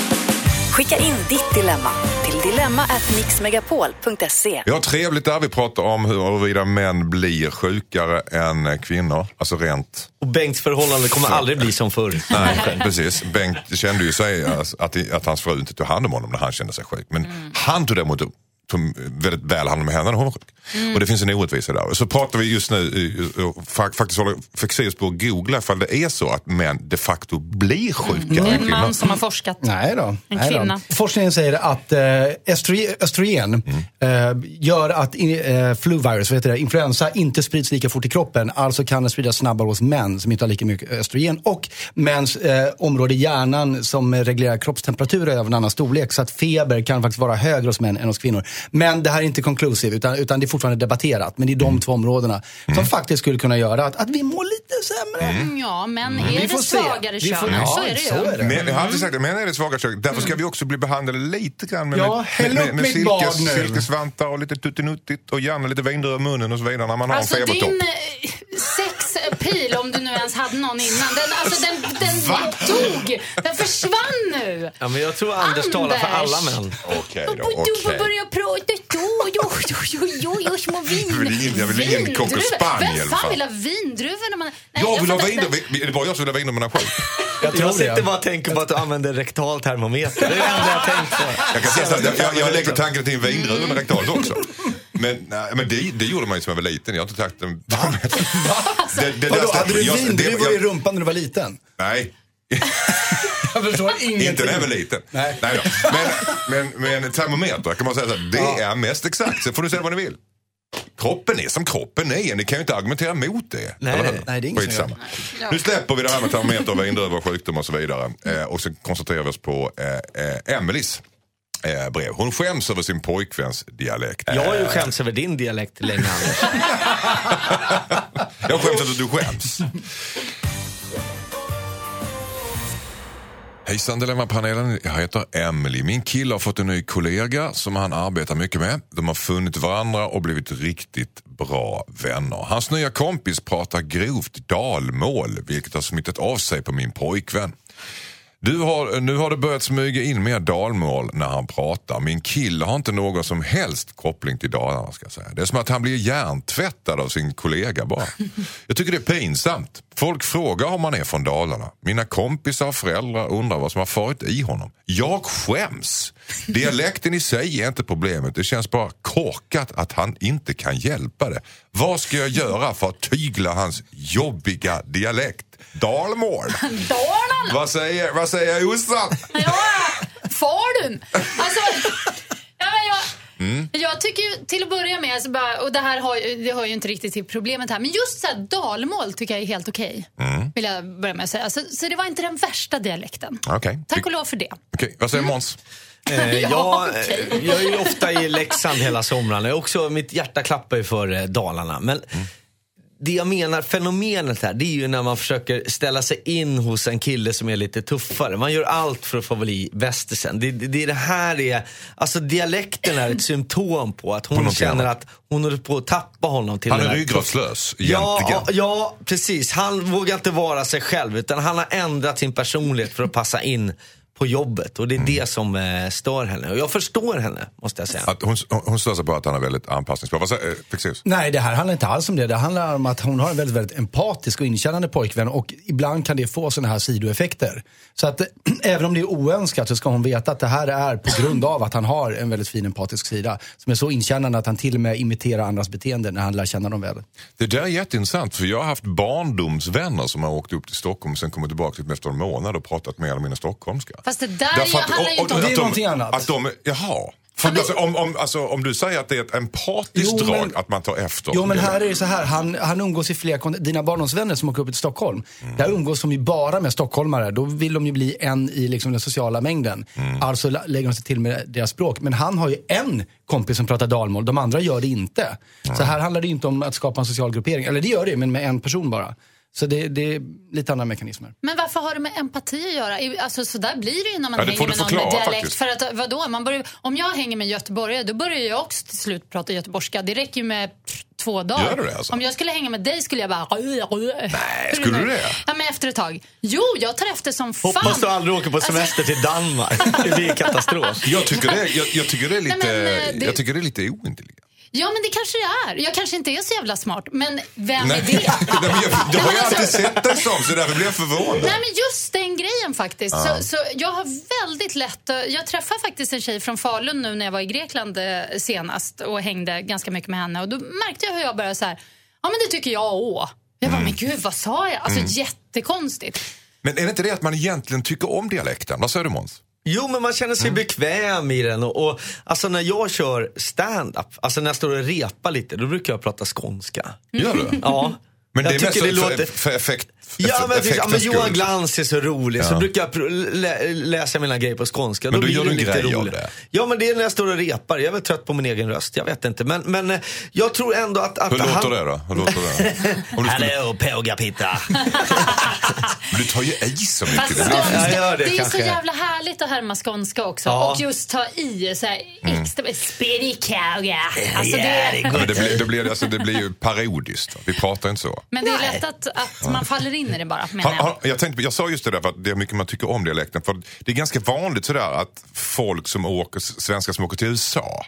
Speaker 5: Skicka in ditt dilemma till dilemma@mixmegapol.se.
Speaker 2: Vi har trevligt där. Vi pratar om huruvida män blir sjukare än kvinnor. Alltså rent
Speaker 1: Och Bengts förhållande kommer aldrig bli som förr.
Speaker 2: Nej, precis. Bengt kände ju sig alltså, att, att hans fru inte tog hand om honom när han kände sig sjuk. Men
Speaker 4: Mm.
Speaker 2: han tog däremot tog väldigt väl hand om henne när hon var sjuk.
Speaker 4: Mm.
Speaker 2: Och det finns en orättvisa där. Så pratar vi just nu, faktiskt håller Fexeus på att googla ifall det är så att män de facto blir sjukare
Speaker 4: Det är en man som har forskat.
Speaker 3: Nej då.
Speaker 4: En
Speaker 3: nej
Speaker 4: kvinna.
Speaker 3: Då. Forskningen säger att eh, östrogen, östrogen eh, gör att in, eh, fluvirus, vad heter det, influensa, inte sprids lika fort i kroppen. Alltså kan den spridas snabbare hos män som inte har lika mycket östrogen. Och mäns eh, område i hjärnan som reglerar kroppstemperatur är av en annan storlek. Så att feber kan faktiskt vara högre hos män än hos kvinnor. Men det här är inte conclusive, utan, utan det är fortfarande debatterat. Men det är de två områdena som faktiskt skulle kunna göra att, att vi mår lite sämre.
Speaker 4: Mm, Ja, men
Speaker 3: Vi
Speaker 4: är
Speaker 3: får
Speaker 4: det
Speaker 3: se.
Speaker 4: svagare
Speaker 3: Vi får-
Speaker 4: kön,
Speaker 3: ja,
Speaker 4: så är det ju.
Speaker 3: så är det.
Speaker 2: Men, jag har alltid sagt det, män är det svaga köket. Därför ska vi också bli behandlade lite grann med,
Speaker 3: Ja,
Speaker 2: med, med, med silkes, silkesvantar och lite tuttinuttigt och gärna lite vindröv i munnen och så vidare när man har
Speaker 4: Alltså
Speaker 2: en febertopp.
Speaker 4: din sexappeal, om du nu ens hade någon innan, den, alltså, den, den dog. Den försvann nu.
Speaker 1: Ja, men jag tror Anders, talar för alla
Speaker 4: Anders.
Speaker 1: män.
Speaker 2: Okej då,
Speaker 4: Och du
Speaker 2: okej.
Speaker 4: börjar prata då, jo, jo, jo, jo, jo, små vin.
Speaker 2: Jag vill ingen- jag vill
Speaker 4: vindruvor.
Speaker 2: Spaniel,
Speaker 4: Vem fan
Speaker 2: fan.
Speaker 4: vill ha vindruvor när man... Nej,
Speaker 2: Jag vill ha
Speaker 4: fattar-
Speaker 2: vindröv. Är det bara jag som vill ha sjuk?
Speaker 3: Jag tror
Speaker 1: Jag sitter
Speaker 3: det.
Speaker 1: bara och tänker på att du använder rektal termometer. Det är det enda jag tänkt på.
Speaker 2: Jag kan testa, jag, jag, jag lägger tanken till en vindruva med rektalt också. Men, nej, men det, det gjorde man ju som jag var liten. Jag har inte tagit den. Det, det,
Speaker 3: Vadå, hade du vindruvor i rumpan när du var liten?
Speaker 2: Nej,
Speaker 3: Jag förstår ingenting.
Speaker 2: inte när jag var liten.
Speaker 3: Nej.
Speaker 2: då. Men, men, men termometer kan man säga så här, det är mest exakt. Sen får du säga vad ni vill. Kroppen är som kroppen är. Ni kan ju inte argumentera mot det.
Speaker 1: Nej, nej,
Speaker 3: nej, det är ingen som.
Speaker 2: Nu släpper vi det här med termometer, vindruvor, sjukdom och så vidare. Eh, och så koncentrerar vi oss på eh, eh, Emelies eh, brev. Hon skäms över sin pojkväns dialekt.
Speaker 1: Jag har ju skämts över din dialekt länge, Anders.
Speaker 2: Jag skäms att du skäms. Hejsan Dilemmapanelen, jag heter Emily. Min kille har fått en ny kollega som han arbetar mycket med. De har funnit varandra och blivit riktigt bra vänner. Hans nya kompis pratar grovt dalmål vilket har smittat av sig på min pojkvän. Du har, nu har det börjat smyga in mer dalmål när han pratar. Min kille har inte någon som helst koppling till Dalarna. Ska säga. Det är som att han blir hjärntvättad av sin kollega bara. Jag tycker det är pinsamt. Folk frågar om han är från Dalarna. Mina kompisar och föräldrar undrar vad som har farit i honom. Jag skäms. Dialekten i sig är inte problemet. Det känns bara korkat att han inte kan hjälpa det. Vad ska jag göra för att tygla hans jobbiga dialekt? Dalmål.
Speaker 4: Dalarna!
Speaker 2: Vad säger, vad säger Jossan?
Speaker 4: Ja, Falun! Alltså, ja, men jag,
Speaker 2: Mm.
Speaker 4: jag tycker ju till att börja med, alltså bara, och det här har, ju- det hör ju inte riktigt till problemet här, men just så här, dalmål tycker jag är helt okej.
Speaker 2: Mm.
Speaker 4: Vill jag börja med att säga. Så, så det var inte den värsta dialekten.
Speaker 2: Okej.
Speaker 4: Tack och lov för det.
Speaker 2: Okej, vad säger Måns?
Speaker 1: Eh,
Speaker 4: Ja,
Speaker 1: jag, eh, jag är ju ofta i Leksand hela somrarna. Jag är Också, mitt hjärta klappar ju för eh, Dalarna. Men det jag menar, fenomenet här, det är ju när man försöker ställa sig in hos en kille som är lite tuffare. Man gör allt för att få bli bästisen. Det, det, det det här är, alltså dialekten är ett symptom på att hon
Speaker 2: någonting
Speaker 1: känner
Speaker 2: annat.
Speaker 1: att hon håller på att tappa honom till
Speaker 2: Han är ryggradslös
Speaker 1: Ja,
Speaker 2: egentligen.
Speaker 1: ja, precis. Han vågar inte vara sig själv utan han har ändrat sin personlighet för att passa in på jobbet. Och det är det som eh, stör henne. Och jag förstår henne, måste jag säga.
Speaker 2: Att hon, hon stör sig på att han är väldigt anpassningsbar. Vad säger eh, Fexeus?
Speaker 3: Nej, det här handlar inte alls om det. Det handlar om att hon har en väldigt, väldigt empatisk och inkännande pojkvän och ibland kan det få sådana här sidoeffekter. Så att även om det är oönskat så ska hon veta att det här är på grund av att han har en väldigt fin empatisk sida som är så inkännande att han till och med imiterar andras beteende när han lär känna dem väl.
Speaker 2: Det där är jätteintressant för jag har haft barndomsvänner som har åkt upp till Stockholm och sen kommit tillbaka efter en månad och pratat mer eller mindre stockholmska.
Speaker 4: Fast det där
Speaker 2: Därför att-
Speaker 4: handlar ju inte
Speaker 2: och-
Speaker 4: om...
Speaker 3: Det är någonting annat.
Speaker 2: Att de, jaha. För,
Speaker 4: men-
Speaker 2: alltså, om, om, alltså, om du säger att det är ett empatiskt
Speaker 3: Jo, men-
Speaker 2: drag att man tar efter.
Speaker 3: Jo men här är det så här, han, han umgås i flera kont- Dina barndomsvänner som åker upp till Stockholm,
Speaker 2: Mm.
Speaker 3: där umgås de ju bara med stockholmare. Då vill de ju bli en i liksom den sociala mängden.
Speaker 2: Mm.
Speaker 3: Alltså la- lägger de sig till med deras språk. Men han har ju en kompis som pratar dalmål, de andra gör det inte. Så här handlar det ju inte om att skapa en social gruppering. Eller det gör det, men med en person bara. Så det, det är lite andra mekanismer.
Speaker 4: Men varför har det med empati att göra? Alltså, så där blir det ju när man
Speaker 2: Ja,
Speaker 4: hänger med någon med
Speaker 2: förklara,
Speaker 4: dialekt.
Speaker 2: faktiskt.
Speaker 4: För att, vadå? Man börjar, om jag hänger med göteborgare då börjar jag också till slut prata göteborgska. Det räcker ju med pff, två dagar.
Speaker 2: Gör du det, alltså?
Speaker 4: Om jag skulle hänga med dig skulle jag bara... Nej,
Speaker 2: skulle du det?
Speaker 4: Ja, men efter ett tag. Jo, jag tar efter som fan.
Speaker 1: Hoppas du aldrig åker på
Speaker 4: Alltså-
Speaker 1: semester till Danmark. Det blir katastrof.
Speaker 2: Jag tycker det, jag, jag tycker det är lite,
Speaker 4: Nej, men, det-
Speaker 2: jag tycker det är lite ointelligent.
Speaker 4: Ja, men det kanske det är. Jag kanske inte är så jävla smart, men vem
Speaker 2: Nej.
Speaker 4: är det?
Speaker 2: Det har jag alltid sett dig som så därför blir jag förvånad.
Speaker 4: Nej, men just den grejen faktiskt. Så, så jag har väldigt lätt... Jag träffade faktiskt en tjej från Falun nu när jag var i Grekland eh, senast och hängde ganska mycket med henne. Och då märkte jag hur jag började så här, ja men det tycker jag också. Jag bara, men gud vad sa jag? Alltså jättekonstigt.
Speaker 2: Men är det inte det att man egentligen tycker om dialekten? Vad säger du Måns?
Speaker 1: Jo, men man känner sig bekväm i den. Och, och, alltså när jag kör stand-up, alltså när jag står och repar lite, då brukar jag prata skånska.
Speaker 2: Gör du?
Speaker 1: Ja.
Speaker 2: Men
Speaker 1: jag
Speaker 2: det är mest
Speaker 1: det låter...
Speaker 2: för, för effekt,
Speaker 1: Ja men, ja, men Johan. Glans är så rolig så
Speaker 2: Ja.
Speaker 1: brukar jag lä läsa mina grejer på skånska.
Speaker 2: Men då
Speaker 1: blir
Speaker 2: gör
Speaker 1: det
Speaker 2: du en
Speaker 1: lite
Speaker 2: grej av
Speaker 1: roligt.
Speaker 2: det.
Speaker 1: Ja men det är när jag står och repar. Jag är väl trött på min egen röst. Jag vet inte. Men, men eh, jag tror ändå att... att
Speaker 2: Hur låter
Speaker 1: han...
Speaker 2: det då? Hur låter det? Om du, skulle,
Speaker 1: Hallå Pågapitta.
Speaker 2: men du tar ju i så
Speaker 4: Fast
Speaker 2: mycket. Det blir,
Speaker 4: skånska,
Speaker 1: jag gör det
Speaker 4: det, är
Speaker 1: kanske.
Speaker 4: så jävla härligt att härma skånska också.
Speaker 1: Ja.
Speaker 4: Och just ta i så här
Speaker 2: Mm.
Speaker 4: extra... Spirikauga. Alltså det,
Speaker 2: Ja, det, blir, det, blir, alltså, det blir ju parodiskt. Vi pratar inte så.
Speaker 4: Men det är lätt att, att man faller in i det bara, menar
Speaker 2: Har,
Speaker 4: jag.
Speaker 2: har, jag, tänkte, jag sa just det där för att det är mycket man tycker om dialekten. För det är ganska vanligt sådär att folk som åker, svenskar som åker till USA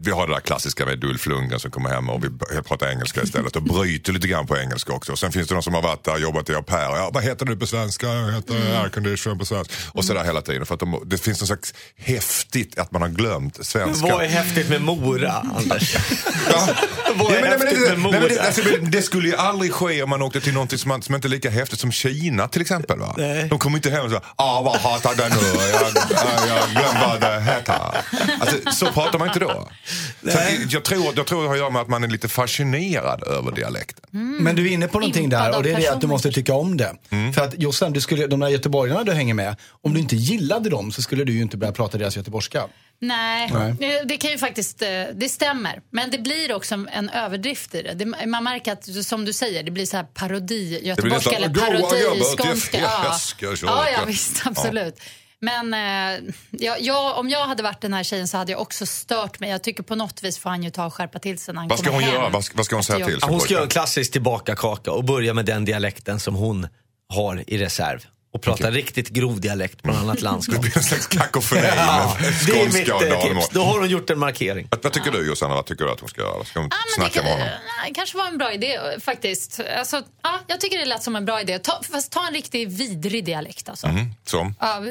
Speaker 2: vi, har det där klassiska med Ulf Lundgren som kommer hem och vi börjar prata engelska istället och bryter lite grann på engelska också. Och sen finns det de som har varit där och jobbat i au pair. Ja, vad heter du på svenska? Jag heter aircondition på svenska. Och sådär hela tiden. För att de, det finns något slags häftigt att man har glömt svenska.
Speaker 1: Vad är häftigt med Mora, Anders?
Speaker 2: Ja.
Speaker 1: Vad är
Speaker 2: Ja, men- nej, men
Speaker 1: häftigt
Speaker 2: det-
Speaker 1: med
Speaker 2: nej, men det,
Speaker 1: Mora?
Speaker 2: alltså, det- det skulle ju aldrig ske om man åkte till någonting som, som inte är lika häftigt som Kina till exempel. Va?
Speaker 1: Nej.
Speaker 2: De kommer inte hem och säger ah, vad hatar det nu? Jag, jag, jag glömde vad det heter. Alltså, så pratar man inte då. Jag, tror, jag tror det har att göra med att man är lite fascinerad över dialekten.
Speaker 3: Men du är inne på någonting där och det är det att du måste tycka om det. För att Jossan, du skulle, de där göteborgarna du hänger med, om du inte gillade dem så skulle du ju inte börja prata deras göteborgska.
Speaker 4: Nej,
Speaker 3: Nej.
Speaker 4: Det, kan ju faktiskt, eh, det stämmer. Men det blir också en överdrift i det. det man märker att, som du säger, det blir så här parodi göteborgska eller
Speaker 2: "Goa
Speaker 4: parodi skånska. Ja. ja, ja,
Speaker 2: åka."
Speaker 4: visst, absolut. Men eh, ja, jag, om jag hade varit den här tjejen så hade jag också stört mig. Jag tycker på något vis får han ju ta och skärpa till sig när han
Speaker 2: Vad ska
Speaker 4: kommer
Speaker 2: hon
Speaker 4: hem.
Speaker 2: göra? Vad ska, vad ska hon säga till?
Speaker 1: Ja,
Speaker 2: sin
Speaker 1: hon ska göra en klassisk tillbakakaka och börja med den dialekten som hon har i reserv. Och prata riktigt grov dialekt ett annat
Speaker 2: Det
Speaker 1: landskap.
Speaker 2: blir en slags kakofoni
Speaker 1: Ja,
Speaker 2: med
Speaker 1: det är mitt
Speaker 2: skånska och
Speaker 1: eh,
Speaker 2: dalmål.
Speaker 1: tips. Då har hon gjort en markering.
Speaker 2: Vad, vad tycker du Josanna? Vad tycker du att hon ska göra? Ska hon
Speaker 4: Ja, men
Speaker 2: snacka
Speaker 4: det,
Speaker 2: med honom?
Speaker 4: nej, kanske var en bra idé eh, faktiskt. Alltså, ja, jag tycker det lät som en bra idé. Ta, fast ta en riktig vidrig dialekt alltså.
Speaker 2: Mm, som?
Speaker 4: Ja,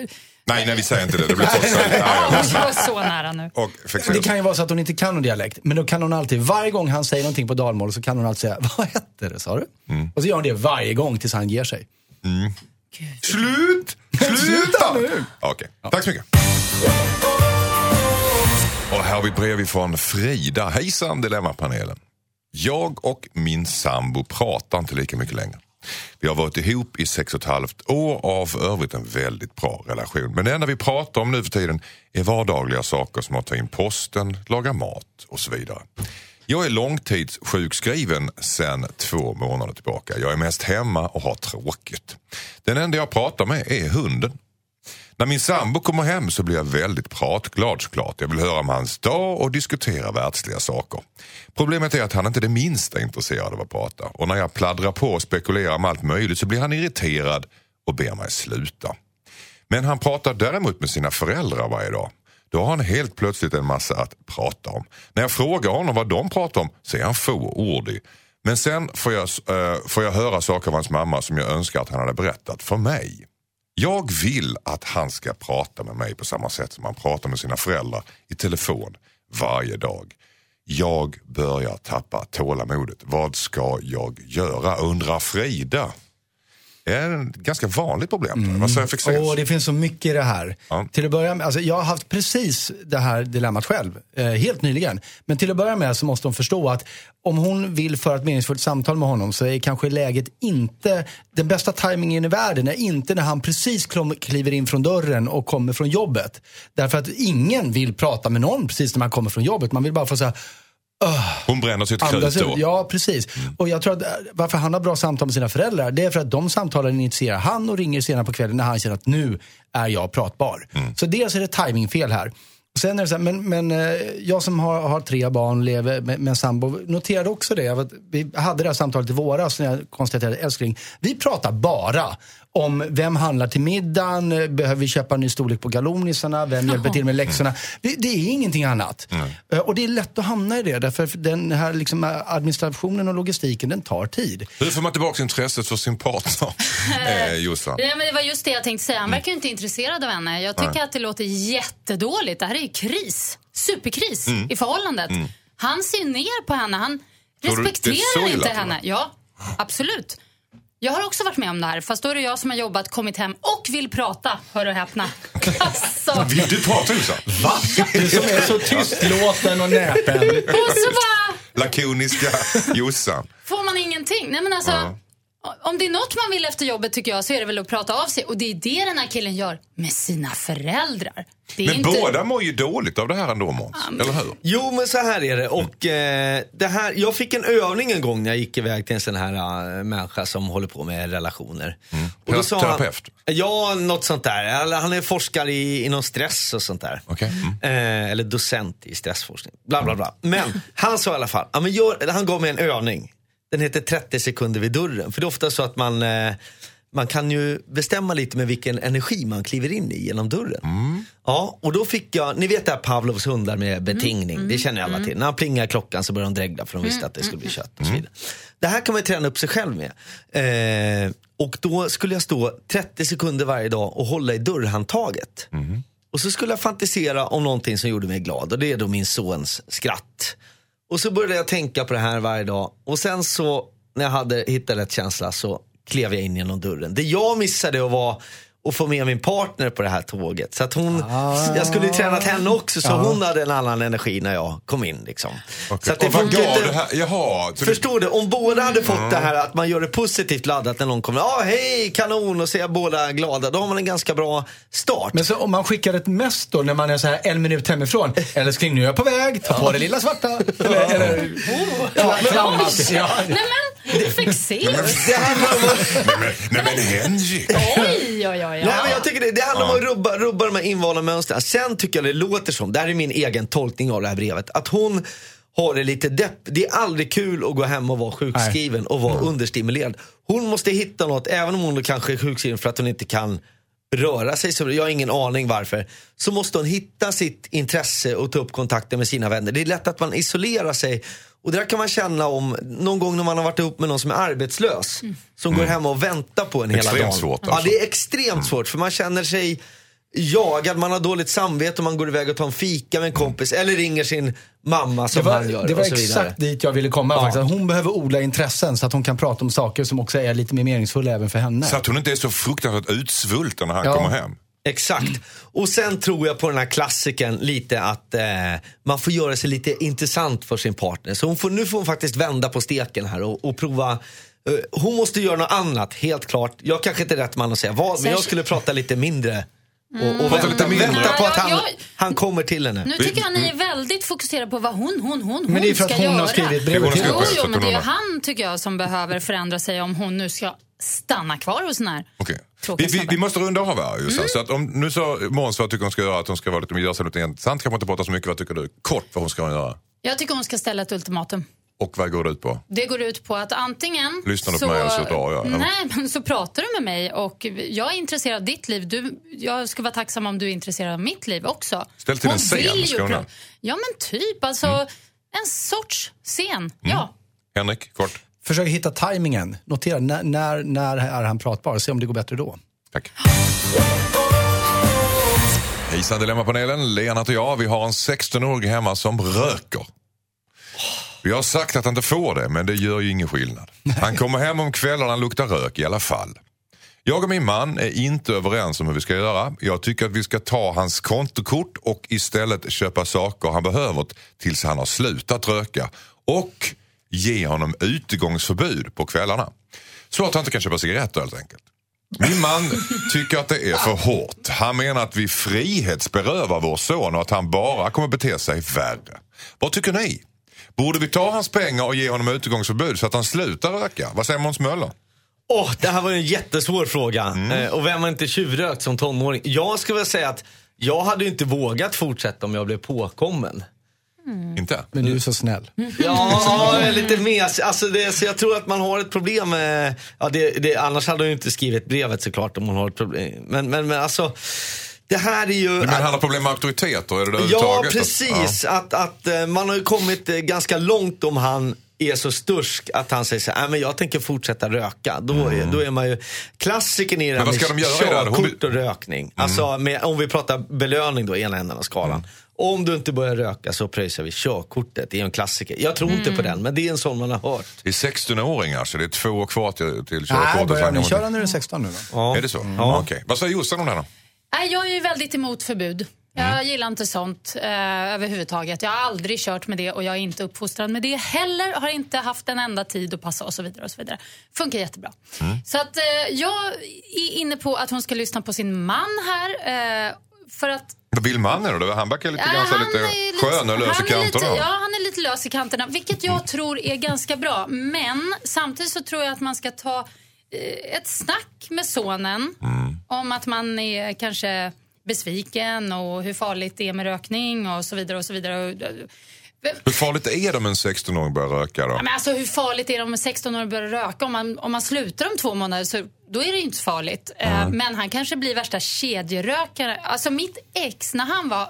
Speaker 2: Nej, nej, vi säger inte det. Det blir
Speaker 4: ja, vi var så nära nu.
Speaker 2: Och
Speaker 3: Det kan ju vara så att hon inte kan någon dialekt, men då kan hon alltid, varje gång han säger någonting på dalmål så kan hon alltid säga, vad hette det sa du? Och så gör hon det varje gång tills han ger sig.
Speaker 2: Slut! Sluta nu! Okej, tack så mycket. Och här har vi brev ifrån Frida. Hejsan Dilemmapanelen. Jag och min sambo pratar inte lika mycket längre. Vi har varit ihop i sex och ett halvt år och har för övrigt en väldigt bra relation. Men det enda vi pratar om nu för tiden är vardagliga saker som att ta in posten, laga mat och så vidare. Jag är långtidssjukskriven sedan två månader tillbaka. Jag är mest hemma och har tråkigt. Den enda jag pratar med är hunden. När min sambo kommer hem så blir jag väldigt pratglad såklart. Jag vill höra om hans dag och diskutera världsliga saker. Problemet är att han inte är det minsta intresserad av att prata. Och när jag pladdrar på och spekulerar om allt möjligt så blir han irriterad och ber mig sluta. Men han pratar däremot med sina föräldrar varje dag. Då har han helt plötsligt en massa att prata om. När jag frågar honom vad de pratar om så är han fåordig. Men sen får jag, äh, får jag höra saker av hans mamma som jag önskar att han hade berättat för mig. Jag vill att han ska prata med mig på samma sätt som han pratar med sina föräldrar i telefon varje dag. Jag börjar tappa tålamodet. Vad ska jag göra? undrar Frida. Det är ett ganska vanligt problem. Säger Fexeus?
Speaker 3: Åh, det finns så mycket i det här.
Speaker 2: Ja.
Speaker 3: Till att börja med, alltså, jag har haft precis det här dilemmat själv, eh, helt nyligen. Men till att börja med så måste hon förstå att om hon vill föra ett meningsfullt samtal med honom så är kanske läget inte, den bästa tajmingen i världen är inte när han precis kliver in från dörren och kommer från jobbet. Därför att ingen vill prata med någon precis när man kommer från jobbet. Man vill bara få säga
Speaker 2: Hon bränner sitt krut då.
Speaker 3: Ja, precis. Och jag tror att eh, varför han har bra samtal med sina föräldrar, det är för att de samtalen initierar han och ringer senare på kvällen när han känner att nu är jag pratbar. Så dels är det timingfel här. Sen är det så här, men, men eh, jag som har, har tre barn, lever med, med en sambo, noterade också det. Vi hade det här samtalet i våras när jag konstaterade, älskling, vi pratar bara om vem handlar till middagen, eh, behöver vi köpa en ny storlek på galonisarna, vem hjälper till med läxorna. Det, det är ingenting annat. Eh, Och det är lätt att hamna i det, därför den här liksom, eh, administrationen och logistiken, den tar tid.
Speaker 2: Hur får man tillbaka intresset för sin partner? eh, Jossan.
Speaker 4: Nej, men det var just det jag tänkte säga. Han verkar ju inte intresserad av henne. Jag tycker att det låter jättedåligt. Det här är ju kris. Superkris i förhållandet. Han ser ner på henne. Han respekterar inte henne. Ja, absolut. Jag har också varit med om det här. Fast då är det jag som har jobbat, kommit hem och vill prata. Hör och häpna. Alltså.
Speaker 2: Vill du prata Jossan? Va?
Speaker 3: Du som är så tystlåten och näpen.
Speaker 4: Och så bara
Speaker 2: Lakoniska Jossan.
Speaker 4: får man ingenting. Nej, men alltså, Om det är något man vill efter jobbet tycker jag så är det väl att prata av sig. Och det är det den här killen gör med sina föräldrar. Det är
Speaker 2: Men
Speaker 4: inte...
Speaker 2: båda mår ju dåligt av det här ändå Måns. Eller hur?
Speaker 1: Jo men så här är det. Och, eh, det här, jag fick en övning en gång när jag gick iväg till en sån här äh, människa som håller på med relationer. Och
Speaker 2: Tera- terapeut?
Speaker 1: Han, ja, något sånt där. Han är forskare i, inom stress och sånt där.
Speaker 2: Okej. Mm.
Speaker 1: Eh, eller docent i stressforskning. Bla bla bla. Men han sa i alla fall, ja, men gör, eller han gav mig en övning. Den heter 30 sekunder vid dörren. För det är ofta så att man, eh, man kan ju bestämma lite med vilken energi man kliver in i genom dörren. Ja, och då fick jag, ni vet det här Pavlovs hundar med betingning. Det känner alla till. När han plingar klockan så börjar de dregla för de visste att det skulle bli kött och så vidare. Det här kan man ju träna upp sig själv med. Eh, och då skulle jag stå 30 sekunder varje dag och hålla i dörrhandtaget. Och så skulle jag fantisera om någonting som gjorde mig glad och det är då min sons skratt. Och så började jag tänka på det här varje dag och sen så när jag hade hittat rätt känsla så klev jag in genom dörren. Det jag missade att vara och få med min partner på det här tåget. Så att hon, jag skulle ju tränat henne också så hon hade en annan energi när jag kom in. Liksom. Så att det
Speaker 2: och vad
Speaker 1: funkar
Speaker 2: gav
Speaker 1: inte-
Speaker 2: det här? Jaha. Så
Speaker 1: Förstår du? Om båda hade fått det här att man gör det positivt laddat när någon kommer. Ja, hej, kanon och ser båda glada. Då har man en ganska bra start.
Speaker 3: Men så om man skickar ett mess då när man är så här en minut hemifrån. Älskling, nu är jag på väg. Ta på det lilla svarta. Eller, eller ja, klammas. Ja.
Speaker 4: Nej men, Fexeus.
Speaker 1: det handlar om att,
Speaker 2: Nej men, nej, men Henrik.
Speaker 4: Oj, oj, oj.
Speaker 1: nej, men jag tycker det, det handlar om att rubba, rubba de här invanda mönstren. Sen tycker jag det låter som, det här är min egen tolkning av det här brevet, att hon har det lite depp. Det är aldrig kul att gå hem och vara sjukskriven och vara understimulerad. Hon måste hitta något, även om hon kanske är sjukskriven för att hon inte kan röra sig, så jag har ingen aning varför. Så måste hon hitta sitt intresse och ta upp kontakten med sina vänner. Det är lätt att man isolerar sig. Och det där kan man känna om någon gång när man har varit ihop med någon som är arbetslös. Som går hem och väntar på en hela
Speaker 2: Extremt
Speaker 1: dagen.
Speaker 2: svårt,
Speaker 1: Ja,
Speaker 2: alltså.
Speaker 1: det är extremt svårt för man känner sig jagad, man har dåligt samvete och man går iväg och tar en fika med en kompis eller ringer sin mamma
Speaker 3: Det
Speaker 1: som
Speaker 3: var,
Speaker 1: han gör.
Speaker 3: det var
Speaker 1: och så vidare.
Speaker 3: exakt dit jag ville komma.
Speaker 1: Ja.
Speaker 3: Faktiskt. Hon behöver odla intressen så att hon kan prata om saker som också är lite mer meningsfulla även för henne.
Speaker 2: Så att hon inte är så fruktansvärt utsvulten när han
Speaker 3: Ja.
Speaker 2: kommer hem.
Speaker 1: Exakt. Och sen tror jag på den här klassiken lite att eh, man får göra sig lite intressant för sin partner. Så hon får, nu får hon faktiskt vända på steken här och, och prova. Eh, hon måste göra något annat, helt klart. Jag kanske inte är rätt man att säga vad, men jag skulle prata lite mindre. Och, och vänta, vänta på att han, han kommer till henne.
Speaker 4: Nu tycker jag ni är väldigt fokuserade på vad hon, hon, hon,
Speaker 3: Men det är
Speaker 4: hon
Speaker 3: för att hon har
Speaker 4: göra.
Speaker 3: skrivit brevet till
Speaker 4: Jo, jo, men det är
Speaker 2: hon
Speaker 4: han tycker jag som behöver förändra sig om hon nu ska stanna kvar hos den här
Speaker 2: Okej. Vi, vi, vi måste runda av här Jossan. Så att om, nu sa Måns vad tycker hon ska göra, att hon ska vara lite, göra sig intressant, kanske inte prata så mycket. Vad tycker du? Kort vad hon ska göra.
Speaker 4: Jag tycker hon ska ställa ett ultimatum.
Speaker 2: Och vad går det ut på?
Speaker 4: Det går ut på att antingen
Speaker 2: Lyssnar du på
Speaker 4: så,
Speaker 2: mig eller så drar jag, eller?
Speaker 4: Nej, men så pratar du med mig och jag är intresserad av ditt liv. Du, jag ska vara tacksam om du är intresserad av mitt liv också.
Speaker 2: Ställ till en scen, ska hon
Speaker 4: pra-? Ja, men typ. Alltså, en sorts scen. Ja.
Speaker 2: Henrik, kort.
Speaker 3: Försök hitta tajmingen. Notera när, när, när är han pratbar. Se om det går bättre då.
Speaker 2: Tack. Hejsan Dilemmapanelen, Lennart och jag, vi har en 16-åring hemma som röker. Vi har sagt att han inte får det, men det gör ju ingen skillnad. Han kommer hem om kvällarna och luktar rök i alla fall. Jag och min man är inte överens om hur vi ska göra. Jag tycker att vi ska ta hans kontokort och istället köpa saker han behöver tills han har slutat röka. Och ge honom utegångsförbud på kvällarna. Så att han inte kan köpa cigaretter helt enkelt. Min man tycker att det är för hårt. Han menar att vi frihetsberövar vår son och att han bara kommer bete sig värre. Vad tycker ni? Borde vi ta hans pengar och ge honom utegångsförbud så att han slutar röka? Vad säger Måns Möller?
Speaker 1: Åh, det här var en jättesvår fråga.
Speaker 2: Mm.
Speaker 1: Eh, och vem har inte tjuvrökt som tonåring? Jag skulle väl säga att jag hade ju inte vågat fortsätta om jag blev påkommen.
Speaker 2: Inte?
Speaker 3: Men du är så snäll.
Speaker 1: Ja, jag är lite mes. Alltså det, så jag tror att man har ett problem med, ja, det, det, annars hade hon ju inte skrivit brevet såklart om hon har ett problem. Men, men, men alltså, det här är ju...
Speaker 2: Men har problem med auktoriteter? Är det det
Speaker 1: Ja, precis. Att, att eh, man har ju kommit eh, ganska långt om han är så stursk att han säger så här, "Nej, men jag tänker fortsätta röka. Då, är, då är man ju, klassikern i det här
Speaker 2: Mm.
Speaker 1: med
Speaker 2: Mm.
Speaker 1: körkort och rökning. Alltså med, om vi pratar belöning då, ena änden av skalan.
Speaker 2: Mm.
Speaker 1: Om du inte börjar röka så pröjsar vi körkortet. Det är en klassiker. Jag tror inte på den, men det är en sån man har hört.
Speaker 2: Det är 16-åringar så det är två år kvar till, till
Speaker 3: Nej,
Speaker 2: körkortet.
Speaker 3: börjar ni köra när du är 16 nu då?
Speaker 1: Ja.
Speaker 2: Är det så?
Speaker 1: Ja.
Speaker 2: Ja. Okej. Vad säger Jossan om det här då?
Speaker 4: Jag är ju väldigt emot förbud. Jag
Speaker 2: Mm.
Speaker 4: gillar inte sånt eh, överhuvudtaget. Jag har aldrig kört med det och jag är inte uppfostrad med det heller. Har inte haft en enda tid att passa och så vidare. och så vidare. Funkar jättebra.
Speaker 2: Mm.
Speaker 4: Så att eh, jag är inne på att hon ska lyssna på sin man här. Eh, för att
Speaker 2: Vad vill mannen då? Han verkar lite,
Speaker 4: Ja,
Speaker 2: ganska lite
Speaker 4: är
Speaker 2: skön och lös i
Speaker 4: är lite-
Speaker 2: kanterna.
Speaker 4: Ja, han är lite lös i kanterna, vilket jag tror är ganska bra. Men samtidigt så tror jag att man ska ta eh, ett snack med sonen
Speaker 2: Mm.
Speaker 4: Om att man är kanske besviken och hur farligt det är med rökning och så vidare. och så vidare.
Speaker 2: Hur farligt är det om en 16-åring börjar röka då?
Speaker 4: Ja, men alltså, hur farligt är det om en 16-åring börjar röka? Om man, om man slutar om två månader så då är det inte så farligt. Eh, men han kanske blir värsta kedjerökare. Alltså mitt ex, när han var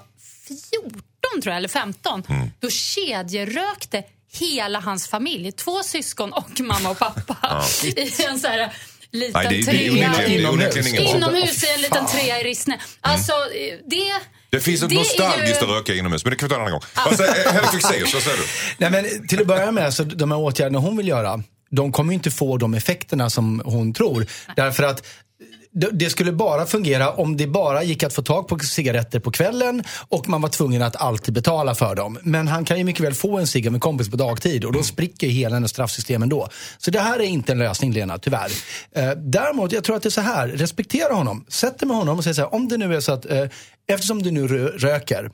Speaker 4: 14 tror jag, eller 15, då kedjerökte hela hans familj. Två syskon och mamma och pappa. I en så här liten
Speaker 2: Nej, det
Speaker 4: trea.
Speaker 2: det bra.
Speaker 4: Inomhus i en liten trea i Rissne. Alltså, eh, det...
Speaker 2: Det finns
Speaker 4: är
Speaker 2: nostalgiskt
Speaker 4: ju-
Speaker 2: att röka inomhus, men det kan vi ta en annan gång. Vad säger, Henrik Fexeus, vad säger du?
Speaker 3: Nej, men till att börja med, så de här åtgärderna hon vill göra, de kommer ju inte få de effekterna som hon tror. Därför att det- skulle bara fungera om det bara gick att få tag på cigaretter på kvällen och man var tvungen att alltid betala för dem. Men han kan ju mycket väl få en cigg av en kompis på dagtid och då spricker ju hela hennes straffsystem ändå. Så det här är inte en lösning Lena, tyvärr. Eh, däremot, jag tror att det är så här, respektera honom. Sätt dig med honom och säg så här, om det nu är så att, eh, eftersom du nu rö- röker,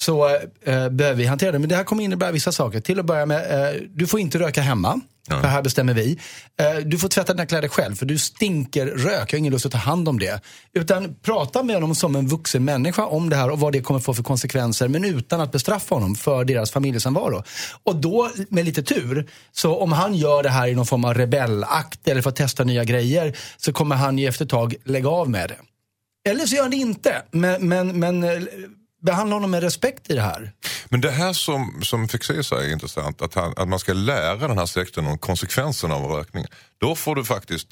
Speaker 3: så eh, behöver vi hantera det. Men det här kommer innebära vissa saker. Till att börja med, eh, du får inte röka hemma. För här bestämmer vi. Eh, du får tvätta dina kläder själv för du stinker rök. Jag har ingen lust att ta hand om det. Utan prata med honom som en vuxen människa om det här och vad det kommer få för konsekvenser. Men utan att bestraffa honom för deras familjesamvaro. Och då, med lite tur, så om han gör det här i någon form av rebellakt eller för att testa nya grejer. Så kommer han ju efter ett tag lägga av med det. Eller så gör han det inte. Men, men, men eh, behandla honom med respekt i det här.
Speaker 2: Men det här som, som Fexeus säger är intressant, att, han, att man ska lära den här släkten om konsekvenserna av rökning. Då får du faktiskt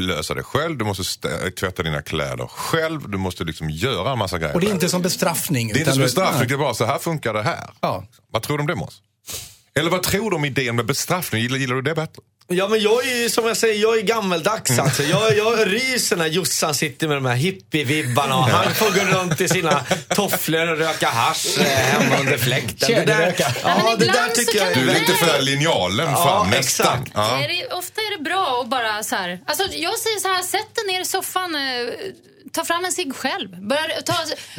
Speaker 2: lösa det själv, du måste stä- tvätta dina kläder själv, du måste liksom göra en massa grejer
Speaker 3: Och det är inte som bestraffning.
Speaker 2: Det är inte som straff, det är bara så här funkar det här.
Speaker 3: Ja.
Speaker 2: Vad tror du om det Måns? Eller vad tror du om idén med bestraffning? Gillar, gillar du det bättre?
Speaker 1: Ja men jag är ju som jag säger, jag är gammeldags alltså. Jag, jag ryser när Jossan sitter med de här hippie-vibbarna och han får gå runt i sina tofflor och röka hasch eh, hemma under fläkten. Det där.
Speaker 4: Ja,
Speaker 1: det där tycker jag
Speaker 4: kan
Speaker 2: Du är lite för linjalen
Speaker 1: Ja,
Speaker 2: fram nästan.
Speaker 1: exakt.
Speaker 2: Ja.
Speaker 4: Är det, ofta är det bra att bara så här... Alltså jag säger så här, sätt dig ner i soffan, eh, ta fram en cigg själv. Börja ta...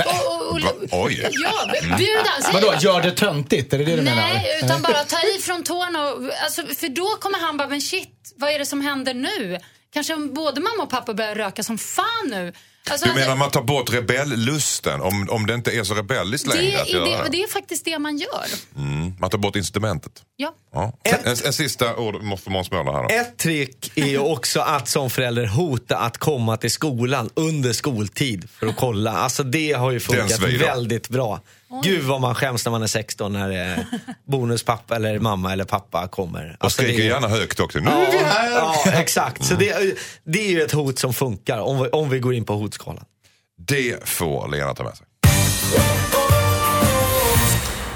Speaker 4: Och, och, och?
Speaker 2: Oj.
Speaker 4: Ja, bjuda. säg-
Speaker 3: Vadå, gör det töntigt? Är det det du menar?
Speaker 4: Nej, utan bara ta i från tårna. Och, alltså, för då kommer han bara, men shit, vad är det som händer nu? Kanske om både mamma och pappa börjar röka som fan nu. Alltså,
Speaker 2: Du menar man tar bort rebelllusten om, om det inte är så rebelliskt
Speaker 4: det,
Speaker 2: längre att
Speaker 4: är
Speaker 2: göra
Speaker 4: det, det är faktiskt det man gör.
Speaker 2: Mm, man tar bort incitamentet.
Speaker 4: Ja.
Speaker 2: Ja. En, en sista ord för Måns Möller här då.
Speaker 1: Ett trick är ju också att som förälder hota att komma till skolan under skoltid för att kolla. Alltså det har ju funkat väldigt bra. Gud vad man skäms när man är 16 när eh, bonuspappa eller mamma eller pappa kommer.
Speaker 2: Och
Speaker 1: Alltså,
Speaker 2: skriker
Speaker 1: det är-
Speaker 2: gärna högt också. Nu är
Speaker 1: Ja,
Speaker 2: vi här!
Speaker 1: ja, exakt. Så det, det är ju ett hot som funkar om vi, om vi går in på hotskalan.
Speaker 2: Det får Lena ta med sig.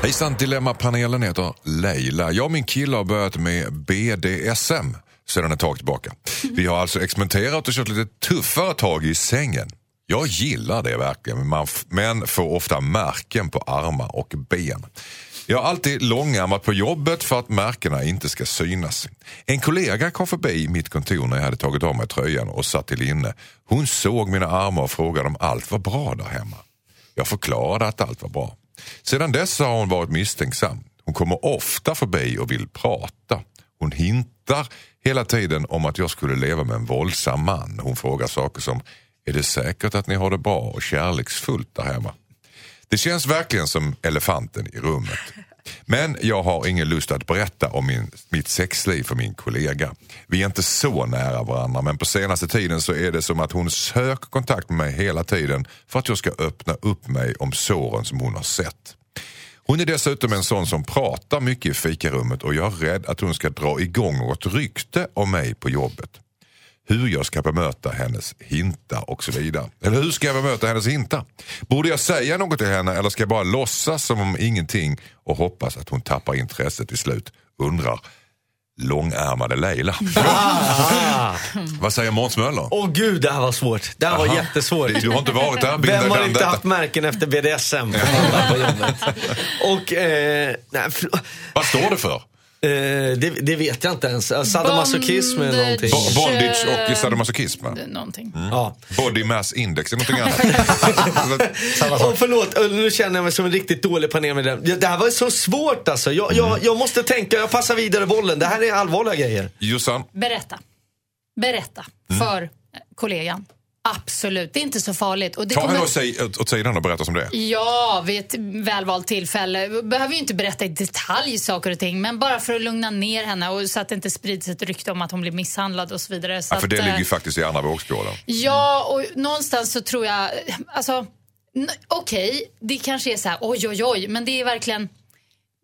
Speaker 2: Hejsan, Dilemmapanelen heter Leila. Jag och min kille har börjat med BDSM sedan ett tag tillbaka. Vi har alltså experimenterat och kört lite tuffare tag i sängen. Jag gillar det verkligen, men man men får ofta märken på armar och ben. Jag har alltid långärmat på jobbet för att märkena inte ska synas. En kollega kom förbi mitt kontor när jag hade tagit av mig tröjan och satt till inne. Hon såg mina armar och frågade om allt var bra där hemma. Jag förklarade att allt var bra. Sedan dess har hon varit misstänksam. Hon kommer ofta förbi och vill prata. Hon hintar hela tiden om att jag skulle leva med en våldsam man. Hon frågar saker som, är det säkert att ni har det bra och kärleksfullt där hemma? Det känns verkligen som elefanten i rummet. Men jag har ingen lust att berätta om min, mitt sexliv för min kollega. Vi är inte så nära varandra men på senaste tiden så är det som att hon söker kontakt med mig hela tiden för att jag ska öppna upp mig om såren som hon har sett. Hon är dessutom en sån som pratar mycket i fikarummet och jag är rädd att hon ska dra igång något rykte om mig på jobbet. Hur jag ska bemöta hennes hintar och så vidare. Eller hur ska jag bemöta hennes hintar? Borde jag säga något till henne eller ska jag bara låtsas som om ingenting och hoppas att hon tappar intresset till slut? Undrar långärmade Leila. Vad säger Måns Möller?
Speaker 1: Åh gud, det här var svårt. Det här var
Speaker 2: Aha.
Speaker 1: jättesvårt.
Speaker 2: Du har inte varit där?
Speaker 1: Vem har inte haft märken efter BDSM? Och, eh, nej,
Speaker 2: Vad står det för?
Speaker 1: Eh, det, det vet jag inte ens. Eh, Sadomasochism eller någonting.
Speaker 2: Bo- Bondage och sadomasochism? va?
Speaker 4: Någonting.
Speaker 1: Ja.
Speaker 2: Body mass index är någonting annat.
Speaker 1: Och förlåt, eh, nu känner jag mig som en riktigt dålig panelmedlem. Det det här var så svårt alltså. Jag, jag, jag måste tänka, jag passar vidare bollen. Det här är allvarliga grejer.
Speaker 2: Jossan,
Speaker 4: Berätta. Berätta
Speaker 2: Mm.
Speaker 4: för kollegan. Absolut, det är inte så farligt. Och det
Speaker 2: ta
Speaker 4: kommer-
Speaker 2: henne åt sig- åt åt sidan och berätta som det är.
Speaker 4: Ja, vid ett välvalt tillfälle. Behöver ju inte berätta i detalj saker och ting, men bara för att lugna ner henne och så att det inte sprids ett rykte om att hon blir misshandlad och så vidare. Så
Speaker 2: Ja, för det
Speaker 4: att,
Speaker 2: ligger
Speaker 4: eh,
Speaker 2: ju faktiskt i andra vågskålen.
Speaker 4: Ja, och någonstans så tror jag, alltså, okej, det kanske är så här, oj, oj, oj, men det är verkligen,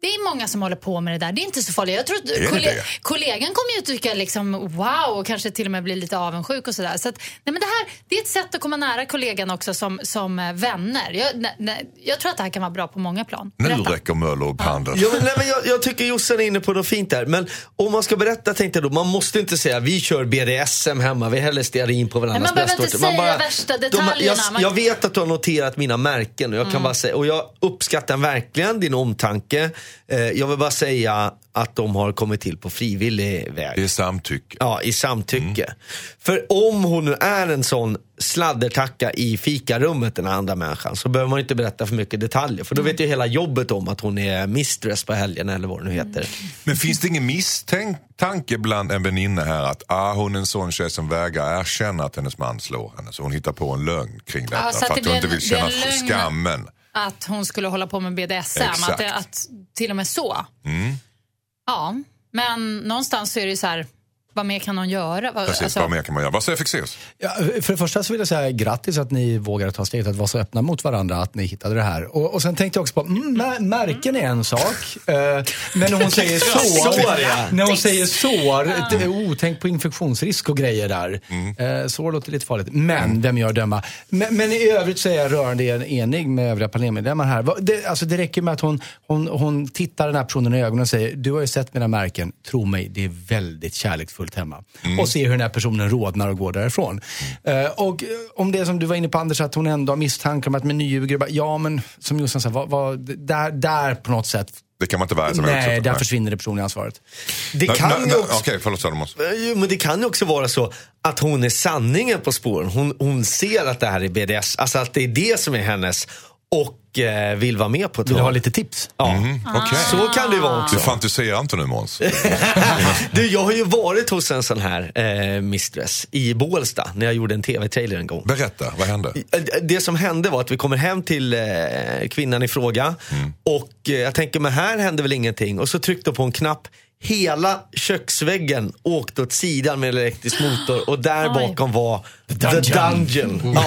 Speaker 4: det är många som håller på med det där. Det är inte så farligt. Jag tror att kolle- kollegan kommer ju att tycka liksom wow och kanske till och med bli lite avundsjuk och sådär. Så att, nej men det här, det är ett sätt att komma nära kollegan också som, som eh, vänner. Jag, nej, nej, jag tror att det här kan vara bra på många plan.
Speaker 2: Nu
Speaker 4: Berätta.
Speaker 2: räcker Möller upp handen.
Speaker 1: Ja, men, nej, men jag, jag tycker Jossan är inne på något fint där. Men om man ska berätta tänkte jag då, man måste inte säga vi kör BDSM hemma, vi häller stearin på varandras
Speaker 4: Nej, man behöver
Speaker 1: bröstvårtor.
Speaker 4: inte säga värsta detaljerna.
Speaker 1: jag,
Speaker 4: Man-
Speaker 1: jag vet att du har noterat mina märken och jag, kan bara säga, och jag uppskattar verkligen din omtanke. Eh, jag vill bara säga att de har kommit till på frivillig väg.
Speaker 2: Det är samtycke.
Speaker 1: Ja, i samtycke. För om hon nu är en sån sladdertacka i fikarummet, den andra människan, så behöver man inte berätta för mycket detaljer. För då vet ju hela jobbet om att hon är mistress på helgen eller vad det nu heter.
Speaker 2: Men finns det ingen misstanke bland en väninna här att ah, hon är en sån tjej som vägrar erkänna att hennes man slår henne så hon hittar på en lögn kring detta
Speaker 4: så
Speaker 2: för
Speaker 4: att
Speaker 2: hon inte vill känna
Speaker 4: lögn.
Speaker 2: skammen.
Speaker 4: Att hon skulle hålla på med BDSM,
Speaker 2: Exakt.
Speaker 4: att, det, att till och med så.
Speaker 2: Mm.
Speaker 4: Ja, men någonstans så är det ju så här, vad mer kan hon göra? Vad-
Speaker 2: Precis,
Speaker 4: alltså-
Speaker 2: vad mer kan man göra? Vad säger Fexeus?
Speaker 3: Ja, för det första så vill jag säga grattis att ni vågade ta steget att vara så öppna mot varandra att ni hittade det här. Och, och sen tänkte jag också på, mm, mä- märken är en sak. Eh, men när hon säger sår,
Speaker 1: Sår, ja.
Speaker 3: när hon säger sår, det, oh, tänk på infektionsrisk och grejer där.
Speaker 2: Mm.
Speaker 3: Eh, sår låter lite farligt, men vem gör döma? Men, men i övrigt så är jag rörande enig med övriga panelmedlemmar här. Det, alltså det räcker med att hon, hon, hon tittar den här personen i ögonen och säger, du har ju sett mina märken, tro mig, det är väldigt kärleksfullt hemma. Och ser hur den här personen rodnar och går därifrån. Eh, och eh, om det som du var inne på Anders, att hon ändå har misstankar om att man nyljuger. bara, Ja, men som Jossan sa, vad, vad, där, där på något sätt,
Speaker 2: Det kan man inte värja sig
Speaker 3: nej, där försvinner det personliga ansvaret.
Speaker 1: Det kan
Speaker 2: nej,
Speaker 1: ju
Speaker 2: nej,
Speaker 1: också...
Speaker 2: Okej, förlåt Salomos.
Speaker 1: Jo, men det kan ju också vara så att hon är sanningen på spåren. Hon, hon ser att det här är BDS, alltså att det är det som är hennes. Och eh, vill vara med på ett
Speaker 3: Vill du ha lite tips?
Speaker 1: Ja.
Speaker 2: Mm, Okej.
Speaker 1: Så kan det vara också.
Speaker 2: Du fantiserar inte nu Måns?
Speaker 1: Du, jag har ju varit hos en sån här eh, mistress i Bålsta när jag gjorde en tv-trailer en gång.
Speaker 2: Berätta, vad hände?
Speaker 1: Det som hände var att vi kommer hem till eh, kvinnan i fråga och eh, jag tänker, men här hände väl ingenting. Och så tryckte jag på en knapp. Hela köksväggen åkte åt sidan med elektrisk motor och där
Speaker 4: Oj.
Speaker 1: bakom var The Dungeon. Ja.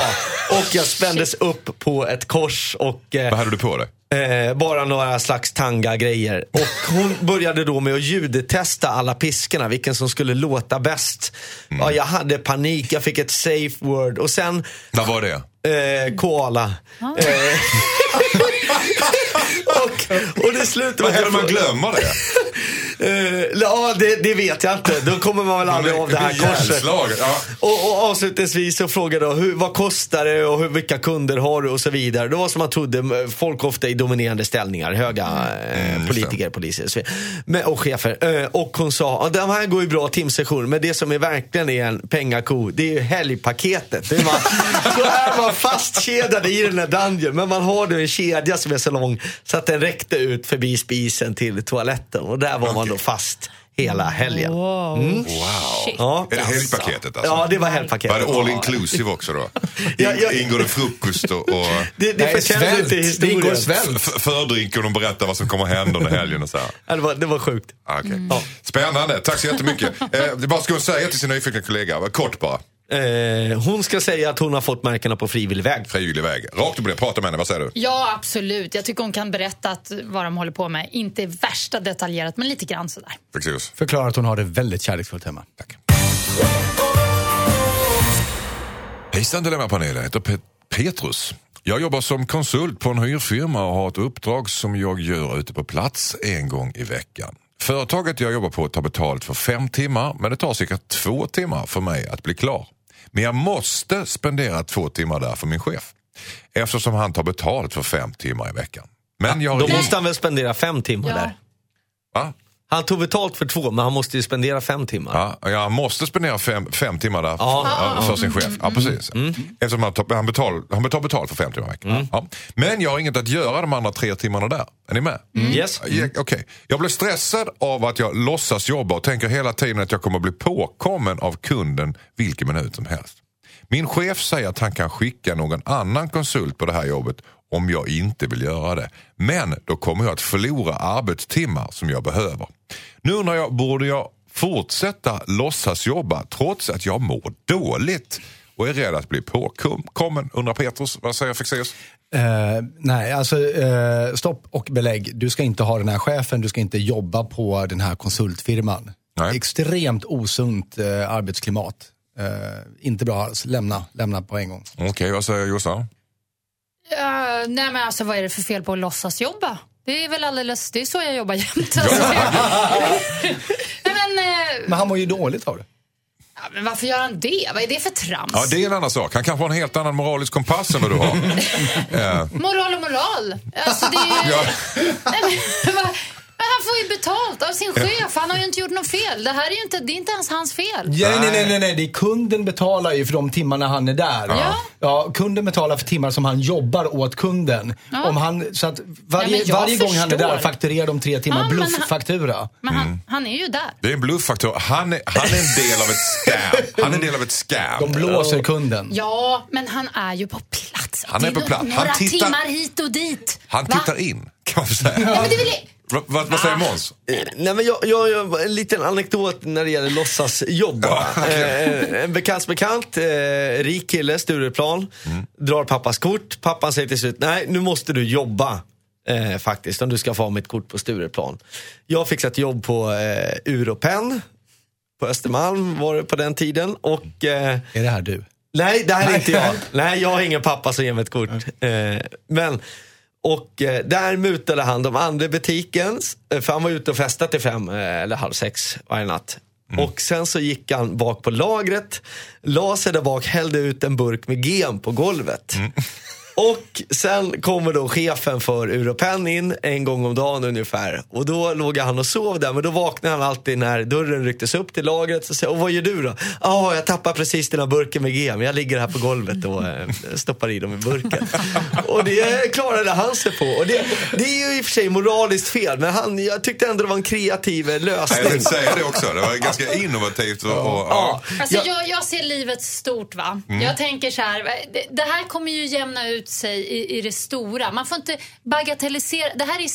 Speaker 1: Och jag spändes upp på ett kors och eh,
Speaker 2: Vad hade du på dig?
Speaker 1: Eh, bara några slags tanga-grejer. Och hon började då med att ljudtesta alla piskorna, vilken som skulle låta bäst. Ja, jag hade panik, jag fick ett safe word och sen
Speaker 2: Vad var det?
Speaker 1: eh, koala. Eh, och, och det slutade
Speaker 2: Vad om man glömmer det?
Speaker 1: Eh, ja, det, det vet jag inte. Då kommer man väl aldrig av det här korset.
Speaker 2: Ja.
Speaker 1: Och, och avslutningsvis så frågade jag hur, vad kostar det och hur, vilka kunder har du och så vidare. Det var som man trodde, folk ofta i dominerande ställningar, höga eh,
Speaker 2: just
Speaker 1: politiker, poliser och, så men, och chefer. Eh, och hon sa, "Ja, de här går ju bra timsessioner, men det som är verkligen är en pengako, det är ju helgpaketet. Det är man, då är man fastkedjad i den här dungeon, men man har då en kedja som är så lång så att den räckte ut förbi spisen till toaletten. Och där var man då fast hela helgen.
Speaker 4: Wow.
Speaker 2: Wow.
Speaker 1: Ja.
Speaker 2: Är det helgpaketet alltså?
Speaker 1: Ja, det var helgpaketet.
Speaker 2: Var det all inclusive också då?
Speaker 1: Ja, ja.
Speaker 2: Ingår det frukost och, och
Speaker 1: Det, det förtjänar inte
Speaker 3: Det
Speaker 1: historien.
Speaker 3: ingår svält.
Speaker 2: fördrink och de berättar vad som kommer hända under helgen och så.
Speaker 1: Ja, det, var, det var sjukt.
Speaker 2: Ah, okej.
Speaker 1: Mm.
Speaker 2: Spännande, tack så jättemycket. Eh, det bara ska säga till sin nyfikna kollega, kort bara,
Speaker 1: Eh, hon ska säga att hon har fått märkena på frivillig väg.
Speaker 2: frivillig väg. Rakt upp ner, prata med henne, vad säger du?
Speaker 4: Ja, absolut. Jag tycker hon kan berätta att, vad de håller på med. Inte värsta detaljerat, men lite grann sådär.
Speaker 2: Fexeus.
Speaker 3: Förklarar att hon har det väldigt kärleksfullt hemma.
Speaker 2: Tack. Hejsan Dilemmapanelen, jag heter Pet- Petrus. Jag jobbar som konsult på en hyrfirma och har ett uppdrag som jag gör ute på plats en gång i veckan. Företaget jag jobbar på tar betalt för fem timmar men det tar cirka två timmar för mig att bli klar. Men jag måste spendera två timmar där för min chef eftersom han tar betalt för fem timmar i veckan. Men jag
Speaker 1: Då måste han väl spendera fem timmar
Speaker 4: Ja.
Speaker 1: där.
Speaker 2: Va?
Speaker 1: Han tog betalt för två, men han måste ju spendera fem timmar.
Speaker 2: Ja, jag måste spendera fem, fem timmar där
Speaker 1: Ja.
Speaker 2: för sin chef. Ja, precis. Eftersom han, tar- han, betal, han betalar betalt för fem timmar i veckan. Ja. Men jag har inget att göra de andra tre timmarna där. Är ni med?
Speaker 1: Yes.
Speaker 2: Ja, Okej. Jag blir stressad av att jag låtsas jobba och tänker hela tiden att jag kommer bli påkommen av kunden vilken minut som helst. Min chef säger att han kan skicka någon annan konsult på det här jobbet om jag inte vill göra det. Men då kommer jag att förlora arbetstimmar som jag behöver. Nu undrar jag, borde jag fortsätta låtsas jobba trots att jag mår dåligt och är rädd att bli påkommen? Undrar Petrus. Vad säger Fexeus?
Speaker 3: Eh, nej, alltså eh, stopp och belägg. Du ska inte ha den här chefen, du ska inte jobba på den här konsultfirman. Extremt osunt eh, arbetsklimat. Inte bra alls. Lämna, lämna på en gång.
Speaker 2: Okej, vad säger Jossan?
Speaker 4: Ja, nej men alltså vad är det för fel på att låtsas jobba? Det är väl alldeles, det är så jag jobbar jämt. Alltså. men, eh,
Speaker 3: Men han mår ju dåligt av det.
Speaker 4: ja, men varför gör han det? Vad är det för trams?
Speaker 2: Ja, det är en annan sak. Han kanske har en helt annan moralisk kompass än vad du har. Eh,
Speaker 4: Moral och moral. Alltså, det är ju... Nej, men, vad- men han får ju betalt av sin chef. Han har ju inte gjort något fel. Det här är ju inte, det är inte ens hans fel.
Speaker 3: Ja, nej, nej, nej, nej. Det är kunden betalar ju för de timmarna han är där.
Speaker 4: Ja.
Speaker 3: Ja, kunden betalar för timmar som han jobbar åt kunden.
Speaker 4: Ja.
Speaker 3: Om han, så att varje,
Speaker 4: Ja,
Speaker 3: varje gång han är där fakturerar de tre timmar
Speaker 4: Ja, men han-
Speaker 3: blufffaktura.
Speaker 4: Men han, han är ju där.
Speaker 2: Det är en blufffaktor. Han är, han är en del av ett scam. Han är en del av ett scam.
Speaker 3: De blåser kunden.
Speaker 4: Ja, men han är ju på plats.
Speaker 2: Han är
Speaker 4: Det
Speaker 2: på plats. Han
Speaker 4: Några
Speaker 2: tittar-
Speaker 4: timmar hit och dit.
Speaker 2: Han
Speaker 4: Va?
Speaker 2: tittar in, kan man säga.
Speaker 4: Nej, men det är väl...
Speaker 2: Va, va, vad säger Måns?
Speaker 1: Eh, Nej, men jag, jag, jag, en liten anekdot när det gäller låtsasjobb. bara. eh, en bekants bekant, eh, rik kille, Stureplan, drar pappas kort. Pappan säger till slut, nej nu måste du jobba. Eh, faktiskt, om du ska få ha mitt kort på Stureplan. Jag fick ett jobb på eh, Europen. På Östermalm var det på den tiden. Och eh,
Speaker 3: Är det här du?
Speaker 1: Nej, det här är inte jag. Nej, jag har ingen pappa som ger mig ett kort. Eh, men, och eh, där mutade han de andra i butiken, eh, för han var ute och festade till fem eh, eller halv sex varje natt. Och sen så gick han bak på lagret, la sig där bak, hällde ut en burk med gem på golvet. Och sen kommer då chefen för Europen in en gång om dagen ungefär. Och då låg han och sov där, men då vaknade han alltid när dörren rycktes upp till lagret. Så säger, och vad gör du då? Ja, ah, jag tappar precis den här burken med GM. Jag ligger här på golvet och eh, stoppar i dem i burken. och det klarade han sig på. Och det, det är ju i och för sig moraliskt fel, men han, jag tyckte ändå det var en kreativ eh,
Speaker 2: Jag
Speaker 1: lösning.
Speaker 2: vill säga det också. Det var ganska innovativt. Och, och,
Speaker 1: Ja.
Speaker 4: Alltså
Speaker 1: Ja.
Speaker 4: jag, jag ser livet stort va.
Speaker 2: Mm.
Speaker 4: Jag tänker så här, det, det här kommer ju jämna ut sig i, i det stora. Man får inte bagatellisera. Det här är,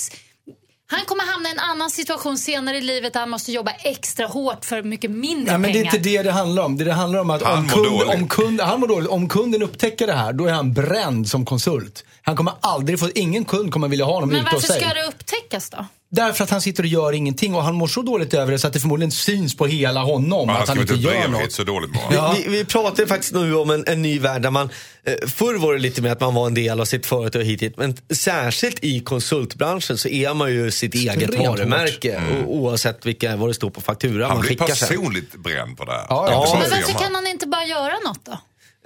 Speaker 4: han kommer hamna i en annan situation senare i livet där han måste jobba extra hårt för mycket mindre
Speaker 3: Nej, men det är
Speaker 4: pengar.
Speaker 3: inte det det handlar om. Det, det handlar om att
Speaker 2: Han
Speaker 3: om,
Speaker 2: mår
Speaker 3: kund, om, kund, han mår dåligt. om kunden upptäcker det här, då är han bränd som konsult. Han kommer aldrig få, ingen kund kommer vilja ha honom
Speaker 4: Men
Speaker 3: ute hos
Speaker 4: varför
Speaker 3: sig.
Speaker 4: ska det upptäckas då?
Speaker 3: Därför att han sitter och gör ingenting och han mår så dåligt över det så att det förmodligen syns på hela honom
Speaker 2: Han
Speaker 3: att han inte gör något.
Speaker 2: så dåligt han.
Speaker 3: Ja.
Speaker 1: Vi, vi pratar faktiskt nu om en, en ny värld där man, eh, förr var det lite mer att man var en del av sitt företag hit, hit men särskilt i konsultbranschen så är man ju sitt eget
Speaker 3: Extremt
Speaker 1: varumärke o, oavsett vilka, vad det står på fakturan
Speaker 2: Han
Speaker 1: man
Speaker 2: blir
Speaker 1: skickar sen.
Speaker 2: personligt bränd på det här.
Speaker 3: Ja, ja.
Speaker 4: Men varför kan han inte bara göra något då?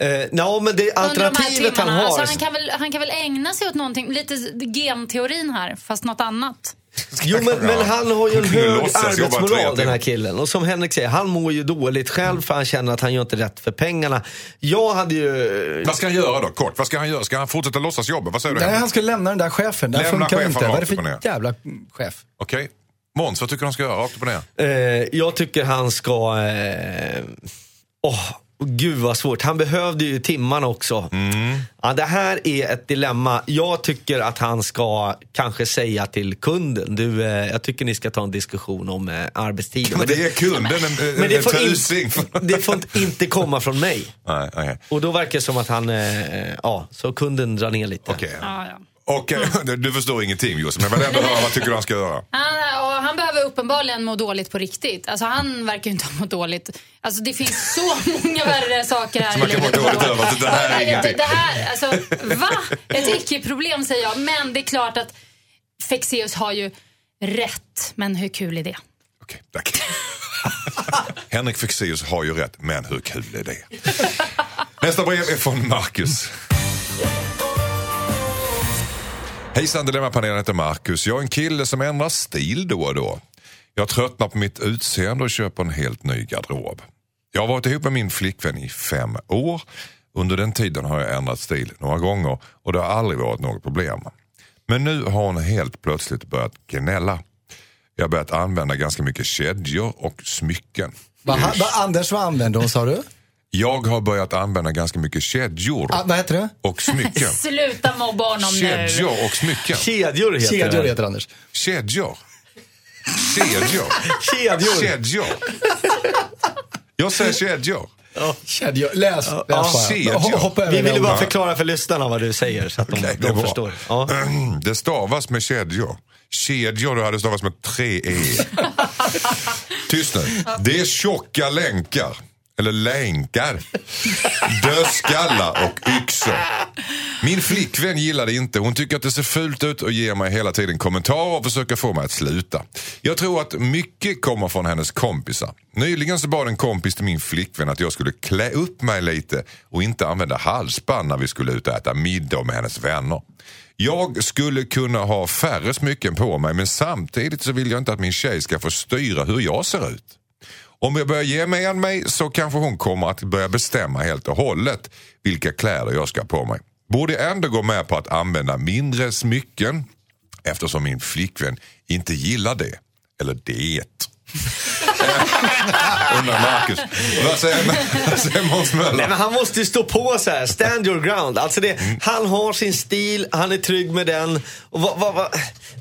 Speaker 1: Eh, no, men det
Speaker 4: Under de
Speaker 1: alternativet han
Speaker 4: timmarna?
Speaker 1: har.
Speaker 4: Alltså, han, kan väl, han kan väl ägna sig åt någonting, lite genteorin här, fast något annat.
Speaker 1: Jo men, men han har ju en hög arbetsmoral den här killen. Och som Henrik säger, han mår ju dåligt själv för han känner att han gör inte rätt för pengarna. Jag hade ju...
Speaker 2: Vad ska han göra då? Kort, vad ska han göra? Ska han fortsätta låtsas jobba? Vad säger du?
Speaker 3: Nej, han ska lämna den där chefen. Det här
Speaker 2: Lämna
Speaker 3: funkar
Speaker 2: chefen
Speaker 3: inte. Vad är det för jävla chef?
Speaker 2: Okej. Måns, vad tycker du han ska göra? Rakt upp och ner.
Speaker 1: Jag tycker han ska... Eh, åh, gud vad svårt. Han behövde ju timmarna också. Ja, det här är ett dilemma. Jag tycker att han ska kanske säga till kunden, du, eh, jag tycker ni ska ta en diskussion om eh, arbetstiden.
Speaker 2: Men det är kunden en, en,
Speaker 1: men det
Speaker 2: en
Speaker 1: får, inte, det får inte komma från mig.
Speaker 2: Nej, nej.
Speaker 1: Och då verkar det som att han, eh, ja, så kunden drar ner lite.
Speaker 2: Okej.
Speaker 4: Ja, ja.
Speaker 2: Och eh, du förstår ingenting Josef, men jag vill ändå höra vad tycker du han ska göra?
Speaker 4: Han, och han behöver uppenbarligen må dåligt på riktigt. Alltså, han verkar ju inte ha mått dåligt. Alltså, det finns så många värre saker här
Speaker 2: man
Speaker 4: i
Speaker 2: kan må dåligt över det här är ingenting.
Speaker 4: det här, alltså, va? Ett icke-problem säger jag. Men det är klart att Fexeus har ju rätt. Men hur kul är det?
Speaker 2: Okej, tack. Henrik Fexeus har ju rätt, men hur kul är det? Nästa brev är från Marcus. Hejsan, Dilemmapanelen heter Marcus. Jag är en kille som ändrar stil då och då. Jag tröttnar på mitt utseende och köper en helt ny garderob. Jag har varit ihop med min flickvän i fem år. Under den tiden har jag ändrat stil några gånger och det har aldrig varit något problem. Men nu har hon helt plötsligt börjat gnälla. Jag har börjat använda ganska mycket kedjor och smycken.
Speaker 3: Va, va, Anders, vad använder hon sa du?
Speaker 2: Jag har börjat använda ganska mycket kedjor
Speaker 3: Ah, vad heter det?
Speaker 2: och smycken.
Speaker 4: Sluta mobba honom nu.
Speaker 2: Kedjor och smycken.
Speaker 1: Kedjor heter
Speaker 3: Kedjor
Speaker 1: det.
Speaker 3: heter Anders.
Speaker 2: Kedjor. Kedjor.
Speaker 1: Kedjor.
Speaker 2: Kedjor. Jag säger kedjor.
Speaker 3: Kedjor. Läs, läs. Ho- Hoppa över
Speaker 1: Vi ville
Speaker 3: det
Speaker 1: bara förklara för lyssnarna vad du säger så att de,
Speaker 2: det är
Speaker 1: de förstår. Ja.
Speaker 2: Det stavas med kedjor. Kedjor då hade stavats med tre e. Tyst nu. Det är tjocka länkar. Eller länkar. Dödskallar och yxor. Min flickvän gillar det inte. Hon tycker att det ser fult ut och ger mig hela tiden kommentarer och försöker få mig att sluta. Jag tror att mycket kommer från hennes kompisar. Nyligen så bad en kompis till min flickvän att jag skulle klä upp mig lite och inte använda halsband när vi skulle ut och äta middag med hennes vänner. Jag skulle kunna ha färre smycken på mig men samtidigt så vill jag inte att min tjej ska få styra hur jag ser ut. Om jag börjar ge med mig så kanske hon kommer att börja bestämma helt och hållet vilka kläder jag ska ha på mig. Borde jag ändå gå med på att använda mindre smycken eftersom min flickvän inte gillar det. Eller det. Undrar Marcus. Vad säger, Måns
Speaker 1: Nej,
Speaker 2: Möller?
Speaker 1: men han måste ju stå på så här, stand your ground. Alltså det, Han har sin stil, han är trygg med den. Och vad, vad, vad,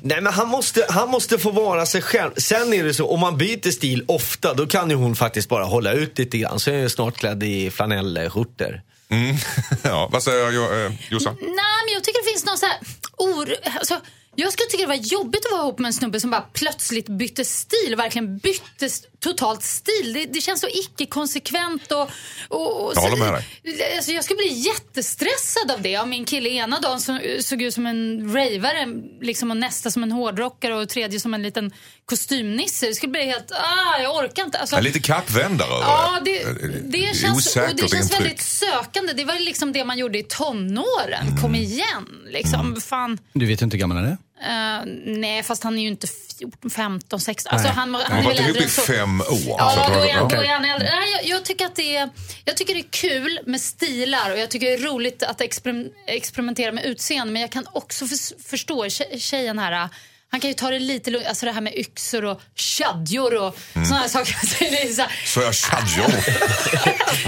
Speaker 1: nej, men han, måste, han måste få vara sig själv. Sen är det så, om man byter stil ofta, då kan ju hon faktiskt bara hålla ut lite grann. Så är jag snart klädd i flanellskjortor.
Speaker 2: Mm. Ja, vad säger jo, eh, Jossan?
Speaker 4: Nej, men jag tycker det finns någon så här or... Alltså, jag skulle tycka det var jobbigt att vara ihop med en snubbe som bara plötsligt bytte stil. Verkligen bytte totalt stil. Det, det känns så icke-konsekvent och... och, och
Speaker 2: Jag håller med dig.
Speaker 4: Alltså jag skulle bli jättestressad av det. Om min kille ena dagen så, såg ut som en ravare liksom, och nästa som en hårdrockare och tredje som en liten kostymnisse. Det skulle bli helt... Ah, jag orkar inte. Alltså,
Speaker 2: lite kappvändare över
Speaker 4: Ja,
Speaker 2: det.
Speaker 4: det,
Speaker 2: Eh,
Speaker 4: det känns,
Speaker 2: Osäkert
Speaker 4: och det känns
Speaker 2: intryck.
Speaker 4: väldigt sökande. Det var liksom det man gjorde i tonåren. Kom
Speaker 2: Mm.
Speaker 4: igen, liksom. Fan.
Speaker 3: Du vet inte hur gammal han är.
Speaker 4: Eh, nej, fast han är ju inte 14, 15, 16. Alltså, han, var- han
Speaker 2: Han
Speaker 4: är
Speaker 2: har varit ihop
Speaker 4: äldre
Speaker 2: i fem år.
Speaker 4: Ja,
Speaker 2: Så att-
Speaker 4: då är han, då
Speaker 2: okej.
Speaker 4: är han äldre. Nej, jag, jag, tycker att det är, jag tycker det är kul med stilar och jag tycker det är roligt att experim- experimentera med utseende. Men jag kan också förs- förstå tje- tjejen här. Han kan ju ta det lite lugnt. Alltså det här med yxor och kedjor och
Speaker 2: Mm.
Speaker 4: här saker. Så det är så här,
Speaker 2: Så jag tjadjor.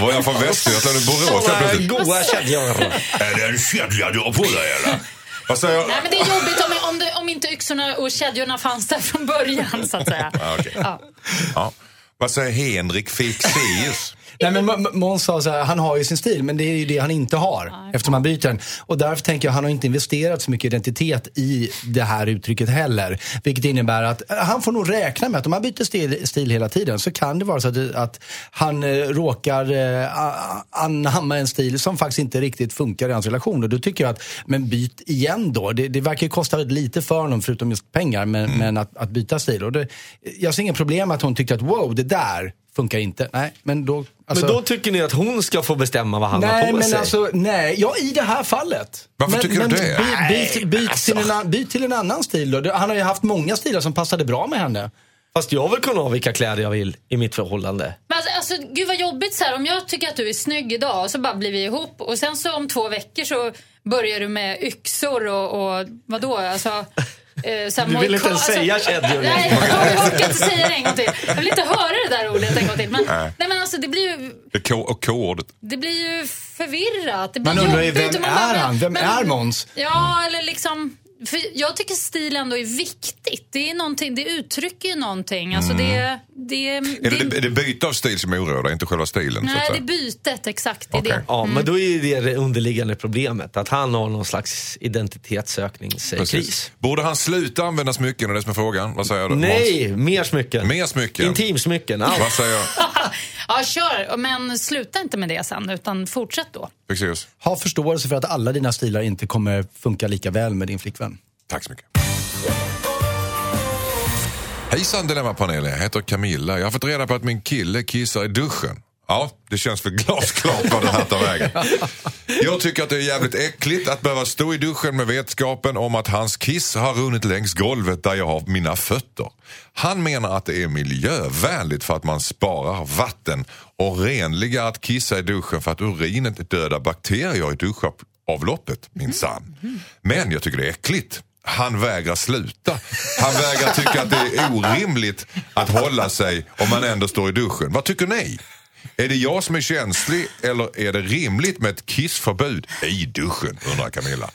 Speaker 2: Var jag från Västergötland och Borås plötsligt?
Speaker 1: goa kedjor.
Speaker 2: Är det en kedja du har på dig eller? Säger jag?
Speaker 4: Nej, men det är jobbigt om, om, det, om inte yxorna och kedjorna fanns där från början, så att säga.
Speaker 2: Okej.
Speaker 4: Ja.
Speaker 2: Ja. Vad säger Henrik Fexeus?
Speaker 3: Nej, men Måns sa så här, han har ju sin stil, men det är ju det han inte har. eftersom han byter den. Och därför tänker jag, han har inte investerat så mycket identitet i det här uttrycket heller. Vilket innebär att eh, han får nog räkna med att om han byter stil, stil hela tiden så kan det vara så att, att han eh, råkar eh, anamma en stil som faktiskt inte riktigt funkar i hans relation. Och då tycker jag att, men byt igen då. Det, det verkar ju kosta lite för honom, förutom just pengar, men, men att, att byta stil. Och det, jag ser inga problem att hon tyckte att wow, det där funkar inte. Nej, men då... Alltså,
Speaker 1: Men då tycker ni att hon ska få bestämma vad han har
Speaker 3: Nej,
Speaker 1: på
Speaker 3: men
Speaker 1: sig?
Speaker 3: alltså, nej. Ja, i det här fallet.
Speaker 2: Varför
Speaker 3: men,
Speaker 2: tycker du
Speaker 3: men
Speaker 2: det?
Speaker 3: Byt, byt, byt,
Speaker 1: alltså.
Speaker 3: till en, an- byt till en annan stil då. Han har ju haft många stilar som passade bra med henne.
Speaker 1: Fast jag vill kunna ha vilka kläder jag vill i mitt förhållande.
Speaker 4: Men alltså, alltså, gud vad jobbigt så här. Om jag tycker att du är snygg idag så bara blir vi ihop och sen så om två veckor så börjar du med yxor och, och vadå? Alltså, eh, så här,
Speaker 1: Du vill inte ens säga kedjor.
Speaker 4: Nej, jag orkar inte säga det en gång till. Jag vill inte höra det där ordet en gång till. Men,
Speaker 2: Nej.
Speaker 4: nej. men alltså det blir ju,
Speaker 2: Det K- Och K-ordet.
Speaker 4: det blir ju förvirrat. Det blir
Speaker 3: Man undrar ju, vem är han? Vem
Speaker 4: men-
Speaker 3: är Måns?
Speaker 4: Ja, eller liksom... För jag tycker stil ändå är viktigt. Det, är någonting, det uttrycker ju någonting. Alltså det, det,
Speaker 2: Är det, är det byte av stil som oroar dig, inte själva stilen? så att
Speaker 4: Nej, det är bytet. Exakt. Det det.
Speaker 1: Ja, men då är det det underliggande problemet. Att han har någon slags identitetssökningskris.
Speaker 2: Precis. Borde han sluta använda smycken? är det som är frågan. Vad säger du?
Speaker 1: Nej, mer smycken.
Speaker 2: Mer smycken?
Speaker 1: Intimsmycken, allt.
Speaker 2: Vad säger
Speaker 4: Ja, kör. Men sluta inte med det sen, utan fortsätt då.
Speaker 2: Fexeus?
Speaker 3: Ha förståelse för att alla dina stilar inte kommer funka lika väl med din flickvän.
Speaker 2: Tack så mycket. Hejsan Dilemmapanelen, jag heter Camilla. Jag har fått reda på att min kille kissar i duschen. Ja, det känns väl glasklart vad det här tar vägen. Jag tycker att det är jävligt äckligt att behöva stå i duschen med vetskapen om att hans kiss har runnit längs golvet där jag har mina fötter. Han menar att det är miljövänligt för att man sparar vatten och renligare att kissa i duschen för att urinet dödar bakterier i duschavloppet, minsann. Men jag tycker det är äckligt. Han vägrar sluta. Han vägrar tycka att det är orimligt att hålla sig om man ändå står i duschen. Vad tycker ni? Är det jag som är känslig eller är det rimligt med ett kissförbud i duschen, undrar Camilla.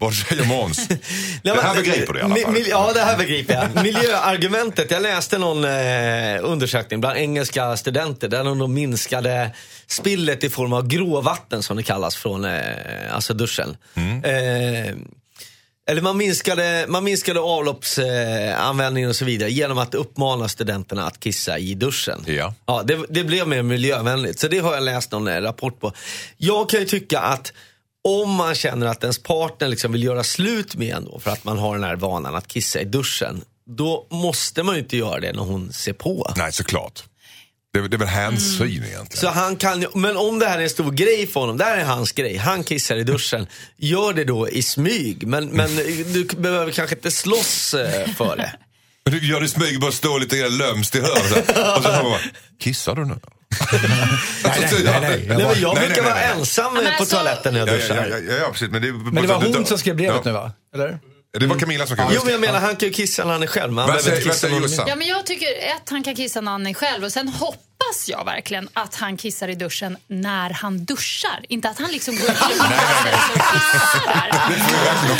Speaker 2: Vad säger Måns? Det här begriper du i alla
Speaker 1: mi-
Speaker 2: fall.
Speaker 1: Ja, det här begriper jag. Miljöargumentet. Jag läste någon eh, undersökning bland engelska studenter där de minskade spillet i form av gråvatten som det kallas från eh, alltså duschen.
Speaker 2: Mm.
Speaker 1: Eh, eller man minskade, man minskade avloppsanvändningen eh, användningen och så vidare genom att uppmana studenterna att kissa i duschen.
Speaker 2: Ja.
Speaker 1: Ja, det, det blev mer miljövänligt. Så det har jag läst någon eh, rapport på. Jag kan ju tycka att om man känner att ens partner liksom vill göra slut med en då, för att man har den här vanan att kissa i duschen. Då måste man ju inte göra det när hon ser på.
Speaker 2: Nej, såklart. Det, är- det är väl hänsyn egentligen.
Speaker 1: Så han kan, men om det här är en stor grej för honom, det här är hans grej, han kissar i duschen. Gör det då i smyg, men, men du behöver kanske inte slåss eh, för det.
Speaker 2: Men du gör det i smyg, bara stå lite lömskt i hörnet. Och så bara, kissar du nu? Alltså,
Speaker 3: nej, nej, nej.
Speaker 1: Nej, jag
Speaker 2: Nej,
Speaker 1: brukar vara ensam på
Speaker 4: alltså-
Speaker 1: toaletten när jag
Speaker 2: Ja,
Speaker 1: duschar.
Speaker 2: ja, ja, ja, ja, precis. Men det,
Speaker 3: Men det var hon som skrev brevet nu va? Eller?
Speaker 2: Det var Camilla som skrev
Speaker 1: Jo men jag menar han kan ju kissa när han är själv. Men han behöver inte kissa någon?
Speaker 4: Ja, men jag tycker att han kan kissa när han är själv och sen hoppas jag verkligen att han kissar i duschen när han duschar. Inte att han liksom går ut och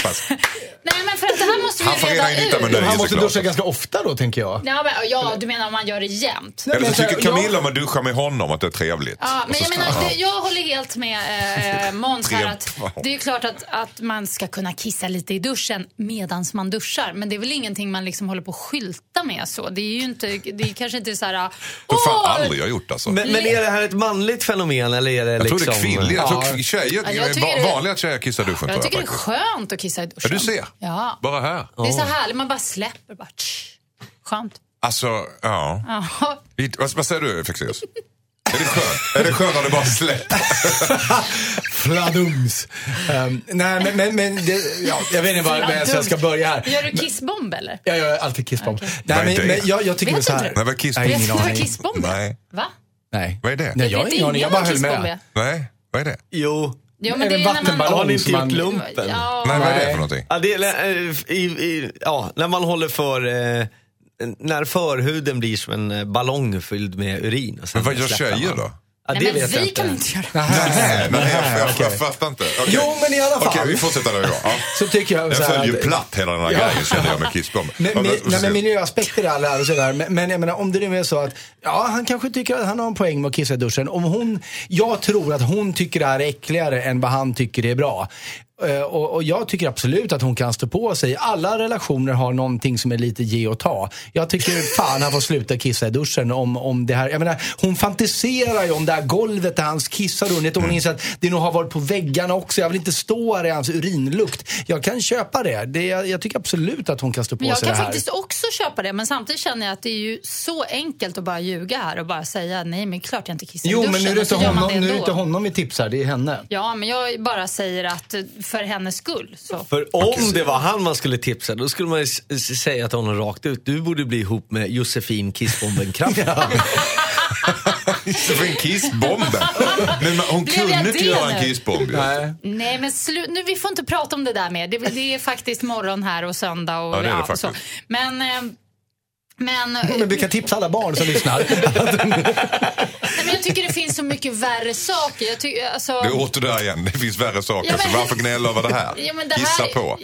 Speaker 4: kissar. Nej men för att det här måste vi
Speaker 2: Han får
Speaker 4: reda ut.
Speaker 3: Han måste
Speaker 2: såklart.
Speaker 3: duscha ganska ofta då, tänker jag.
Speaker 4: Ja, men, ja, du menar om man gör det jämt?
Speaker 2: Eller så tycker Camilla om att duscha med honom att det är trevligt.
Speaker 4: Ja, men jag, menar, det, jag håller helt med eh, Måns här att det är ju klart att, att man ska kunna kissa lite i duschen medans man duschar. Men det är väl ingenting man liksom håller på att skylta med så. Det är ju inte, det är kanske inte så här... "Åh!"
Speaker 2: Aldrig jag gjort alltså.
Speaker 1: Men, men är det här ett manligt fenomen eller är det
Speaker 2: jag
Speaker 1: liksom...
Speaker 2: tror det är kvinnligt. Jag tror
Speaker 3: Ja.
Speaker 2: tjejer,
Speaker 4: Ja, jag
Speaker 2: va- att tjejer kissar i duschen.
Speaker 4: Jag tycker det är skönt att kissa i duschen.
Speaker 2: Ja, du ser.
Speaker 4: Ja.
Speaker 2: Bara här.
Speaker 4: Det är så härligt, man bara släpper. Bara, tsch. Skönt.
Speaker 2: Alltså, ja. Vad, vad säger du Fexeus? Är det skönt? Är det skönt när det bara släpper?
Speaker 3: Fladums. Um, nej, men, men, men det, ja, jag vet inte var var jag ska börja här.
Speaker 4: Gör du kissbomb eller?
Speaker 3: Jag gör alltid kissbomb.
Speaker 2: Är
Speaker 3: Nej,
Speaker 2: det?
Speaker 3: men, men jag, jag tycker
Speaker 4: Vet
Speaker 3: så
Speaker 4: inte
Speaker 3: här.
Speaker 2: Nej, vad kissbomb?
Speaker 4: Vet du vad kissbomb är?
Speaker 2: Nej.
Speaker 4: Va?
Speaker 3: Nej.
Speaker 2: Vad är det?
Speaker 3: Nej, jag har ingen aning. Jag bara höll
Speaker 4: kissbomb
Speaker 3: med.
Speaker 2: Nej, vad är det?
Speaker 1: Jo.
Speaker 4: Jo,
Speaker 3: Är det
Speaker 4: är när man-
Speaker 3: vattenballong?
Speaker 1: Har ni inte gjort lumpen?
Speaker 4: Ja.
Speaker 2: Nej, vad är det för någonting?
Speaker 1: Ja, det är, eh, i, i, ja, när man håller för... Eh, när förhuden blir som en eh, ballong fylld med urin. Och sen
Speaker 2: Men vad gör tjejer då?
Speaker 1: Ja,
Speaker 4: Nej,
Speaker 1: det
Speaker 4: men
Speaker 1: vet jag
Speaker 4: vi
Speaker 1: inte.
Speaker 4: kan inte göra det.
Speaker 2: Nej, nej, jag, jag,
Speaker 3: okej.
Speaker 2: jag fattar inte. Okej.
Speaker 3: Jo, men i alla fall.
Speaker 2: Okej, vi fortsätter där vi var. Ja.
Speaker 3: Så tycker jag så
Speaker 2: Jag
Speaker 3: här
Speaker 2: följer ju
Speaker 3: att-
Speaker 2: platt hela den här
Speaker 3: Ja.
Speaker 2: grejen känner jag med kissbomb.
Speaker 3: Men, men, nej, miljöaspekter är alla här och sådär. Men, men jag menar, om det nu är så att, ja, han kanske tycker att han har en poäng med att kissa i duschen. Om hon, jag tror att hon tycker det här är äckligare än vad han tycker det är bra. Eh, Och, och jag tycker absolut att hon kan stå på sig. Alla relationer har någonting som är lite ge och ta. Jag tycker fan han får sluta kissa i duschen om, om det här. Jag menar, hon fantiserar ju om det här golvet där hans kiss har runnit och
Speaker 2: Mm.
Speaker 3: hon inser att det nog har varit på väggarna också. Jag vill inte stå här i hans urinlukt. Jag kan köpa det. det jag, jag tycker absolut att hon kan stå på
Speaker 4: Men jag
Speaker 3: sig
Speaker 4: kan
Speaker 3: det här.
Speaker 4: faktiskt också köpa det, men samtidigt känner jag att det är ju så enkelt att bara ljuga här och bara säga nej men klart jag inte kissar
Speaker 3: Jo,
Speaker 4: i duschen.
Speaker 3: men nu är det inte honom, nu är det inte honom vi tipsar, det är henne.
Speaker 4: Ja, men jag bara säger att för hennes skull så.
Speaker 1: För om det var han man skulle tipsa, då skulle man säga till honom rakt ut. Du borde bli ihop med Josefin Kissbomben Kraft.
Speaker 2: Josefin Kissbomben. Men hon
Speaker 4: Blev
Speaker 2: kunde inte göra en kissbomb.
Speaker 3: Nej.
Speaker 4: Nej men slu- nu, vi får inte prata om det där mer. Det, det är faktiskt morgon här och söndag och
Speaker 2: Ja, det är det
Speaker 4: så.
Speaker 2: faktiskt.
Speaker 4: Men, eh, men,
Speaker 3: Men vi kan tipsa alla barn som lyssnar.
Speaker 4: jag tycker det finns så mycket värre saker. Jag tycker, alltså,
Speaker 2: Det är åter där igen. Det finns värre saker.
Speaker 4: Ja, men-
Speaker 2: Så varför gnälla över det här?
Speaker 4: ja, men det
Speaker 2: Kissa
Speaker 4: här,
Speaker 2: på.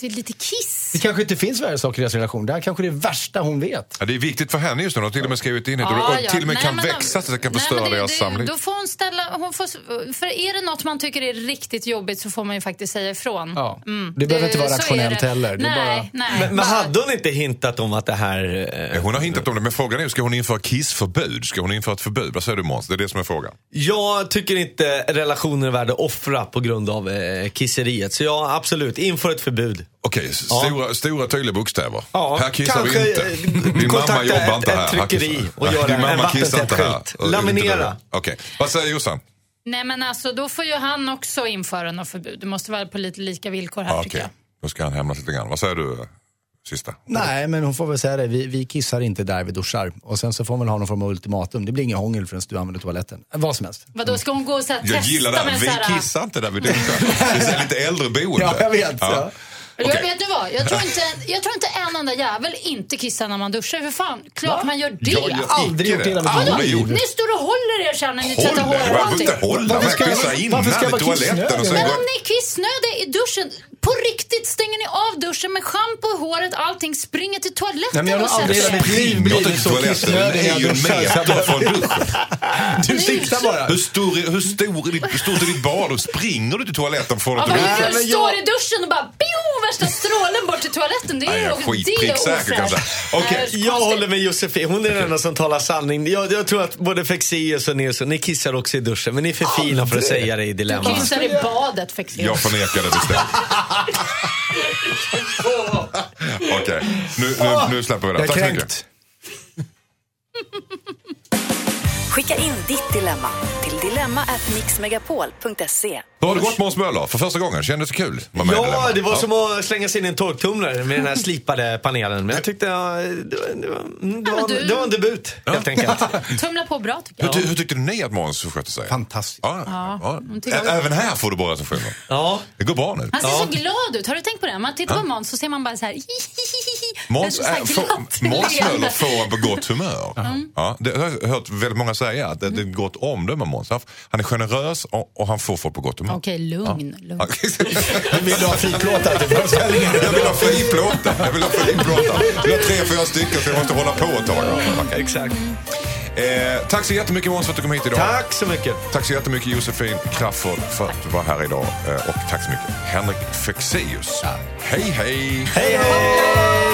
Speaker 4: Det är lite kiss.
Speaker 3: Det kanske inte finns värre saker i deras relation. Det här kanske är det värsta hon vet.
Speaker 2: Ja, det är viktigt för henne just nu. Hon har till och med skrivit in det.
Speaker 4: Ja,
Speaker 2: och
Speaker 4: ja.
Speaker 2: till och med
Speaker 4: Nej,
Speaker 2: kan
Speaker 4: men-
Speaker 2: växa så det kan förstöra
Speaker 4: det-
Speaker 2: deras
Speaker 4: det-
Speaker 2: samliv.
Speaker 4: Då får hon ställa, hon får, för är det något man tycker är riktigt jobbigt så får man ju faktiskt säga ifrån.
Speaker 3: Ja. Det behöver inte vara rationellt
Speaker 4: det.
Speaker 3: heller. Det
Speaker 4: nej,
Speaker 3: bara-
Speaker 4: nej.
Speaker 1: Men, men hade hon inte hintat om att det här... eh,
Speaker 2: Hon har hintat om det, men frågan är ska hon införa kissförbud? Ska hon införa ett förbud? Vad säger du Måns? Det är det som är frågan.
Speaker 1: Jag tycker inte relationer är värda att offra på grund av eh, kisseriet. Så ja, absolut, inför ett förbud.
Speaker 2: Okej, s- stora, stora tydliga bokstäver.
Speaker 1: Ja,
Speaker 2: här kissar
Speaker 1: kanske,
Speaker 2: vi inte. Din mamma
Speaker 1: kontakta
Speaker 2: jobbar
Speaker 1: ett-
Speaker 2: inte här.
Speaker 1: ett
Speaker 2: Här
Speaker 1: tryckeri och göra
Speaker 2: Din mamma kissar inte här.
Speaker 1: Laminera.
Speaker 2: Okej, vad säger Jossan?
Speaker 4: Nej men alltså då får ju han också införa något förbud. Det måste vara på lite lika villkor här
Speaker 2: Ja,
Speaker 4: tycker
Speaker 2: Okej,
Speaker 4: jag.
Speaker 2: då ska han hämnas lite grann. Vad säger du, sista?
Speaker 3: Nej, men hon får väl säga det. Vi, vi kissar inte där vi duschar. Och sen så får väl ha någon form av ultimatum. Det blir ingen hångel förrän du använder toaletten. Vad som helst.
Speaker 4: Vadå, ska hon gå och så här,
Speaker 2: Jag
Speaker 4: testa
Speaker 2: gillar det.
Speaker 4: med
Speaker 2: här.
Speaker 4: så här,
Speaker 2: Vi kissar inte där vi duschar. Det är lite äldreboende.
Speaker 3: Ja, jag vet. Ja.
Speaker 4: Jag
Speaker 2: Okej.
Speaker 4: vet du vad, jag tror, inte, jag tror inte en enda jävel inte kissar när man duschar. För fan, klart man gör det.
Speaker 2: Jag gör
Speaker 3: Aldrig gjort det hela mitt liv.
Speaker 2: gjort
Speaker 4: Ni står och håller er här när ni tvättar
Speaker 2: Håller?
Speaker 4: håret och
Speaker 2: Varför
Speaker 4: allting.
Speaker 2: inte hålla?
Speaker 3: Varför ska jag
Speaker 2: kissar
Speaker 3: vara-
Speaker 2: innan
Speaker 3: varför ska jag
Speaker 2: i toaletten och sen
Speaker 4: Men om ni är kissnödiga i duschen, på riktigt stänger ni av duschen med schampo i håret, allting, springer till toaletten
Speaker 3: Nej, men jag har
Speaker 4: och
Speaker 3: aldrig i hela
Speaker 4: sätter
Speaker 3: mitt
Speaker 4: er.
Speaker 3: liv
Speaker 2: Jag
Speaker 3: blivit så
Speaker 2: toaletten.
Speaker 3: kissnödig när
Speaker 2: är
Speaker 3: jag duschar.
Speaker 2: från.
Speaker 3: Du siktar bara.
Speaker 2: Hur, stor, är- hur, stor är ditt, hur stort är ditt bad? Och springer du till toaletten
Speaker 4: men
Speaker 2: duschen?
Speaker 4: du står
Speaker 3: jag-
Speaker 4: i duschen och bara toaletten. Det är
Speaker 2: Nej, skitpricksäker kan jag säga.
Speaker 4: Nej, det är
Speaker 1: Jag håller med Josefin, hon är den enda som talar sanning. Jag, jag tror att både Fexeus och Nilsson, ni kissar också i duschen. Men ni är för fina för att säga det i
Speaker 4: Du
Speaker 1: Dilemma.
Speaker 4: kissar i badet Fexeus.
Speaker 2: Jag förnekar det bestämt. Okej, nu, nu, nu släpper vi det.
Speaker 3: Jag är
Speaker 2: Tack så mycket.
Speaker 3: kränkt.
Speaker 5: Skicka in ditt dilemma till dilemma@mixmegapol.se.
Speaker 2: Hur har det gått Måns Möller? För första gången, kändes det kul? Var med i
Speaker 1: Ja,
Speaker 2: Dilemma.
Speaker 1: det var
Speaker 2: Ja.
Speaker 1: som att slänga sig in i en torktumlare med den här slipade panelen. Men jag tyckte ja, det, var, det, var, det,
Speaker 4: Ja,
Speaker 1: var,
Speaker 4: du-
Speaker 1: det var en debut, helt enkelt.
Speaker 4: Tumla på bra tycker
Speaker 2: Hur,
Speaker 4: jag.
Speaker 2: ty- hur tyckte ni att Måns skötte sig?
Speaker 3: Fantastiskt.
Speaker 2: Ja, ja.
Speaker 4: tycker
Speaker 2: Ä- Även här får du bra recensioner.
Speaker 1: Ja.
Speaker 2: Det går bra nu.
Speaker 4: Han ser
Speaker 1: Ja.
Speaker 4: så glad ut. Har du tänkt på det? Om man tittar på Måns så ser man bara så här
Speaker 2: Måns, får-. Möller får på gott humör. Ja, det har jag hört väldigt många säga, att det det är gott omdöme om Måns. Han är generös och, och han får folk på gott humör.
Speaker 4: Okej, lugn. lugn.
Speaker 3: Vill du ha friplåtar till föreställningen?
Speaker 2: Jag vill ha friplåtar. Jag vill ha friplåtar. Jag vill ha tre, fyra stycken så jag måste hålla på ett tag. Okej.
Speaker 1: Exakt.
Speaker 2: Eh, tack så jättemycket Måns för att du kom hit idag.
Speaker 1: Tack så mycket.
Speaker 2: Tack så jättemycket Josefin Crafoord för att du var här idag. Eh, och tack så mycket Henrik Fexeus. Hej hej!
Speaker 1: Hej, hej!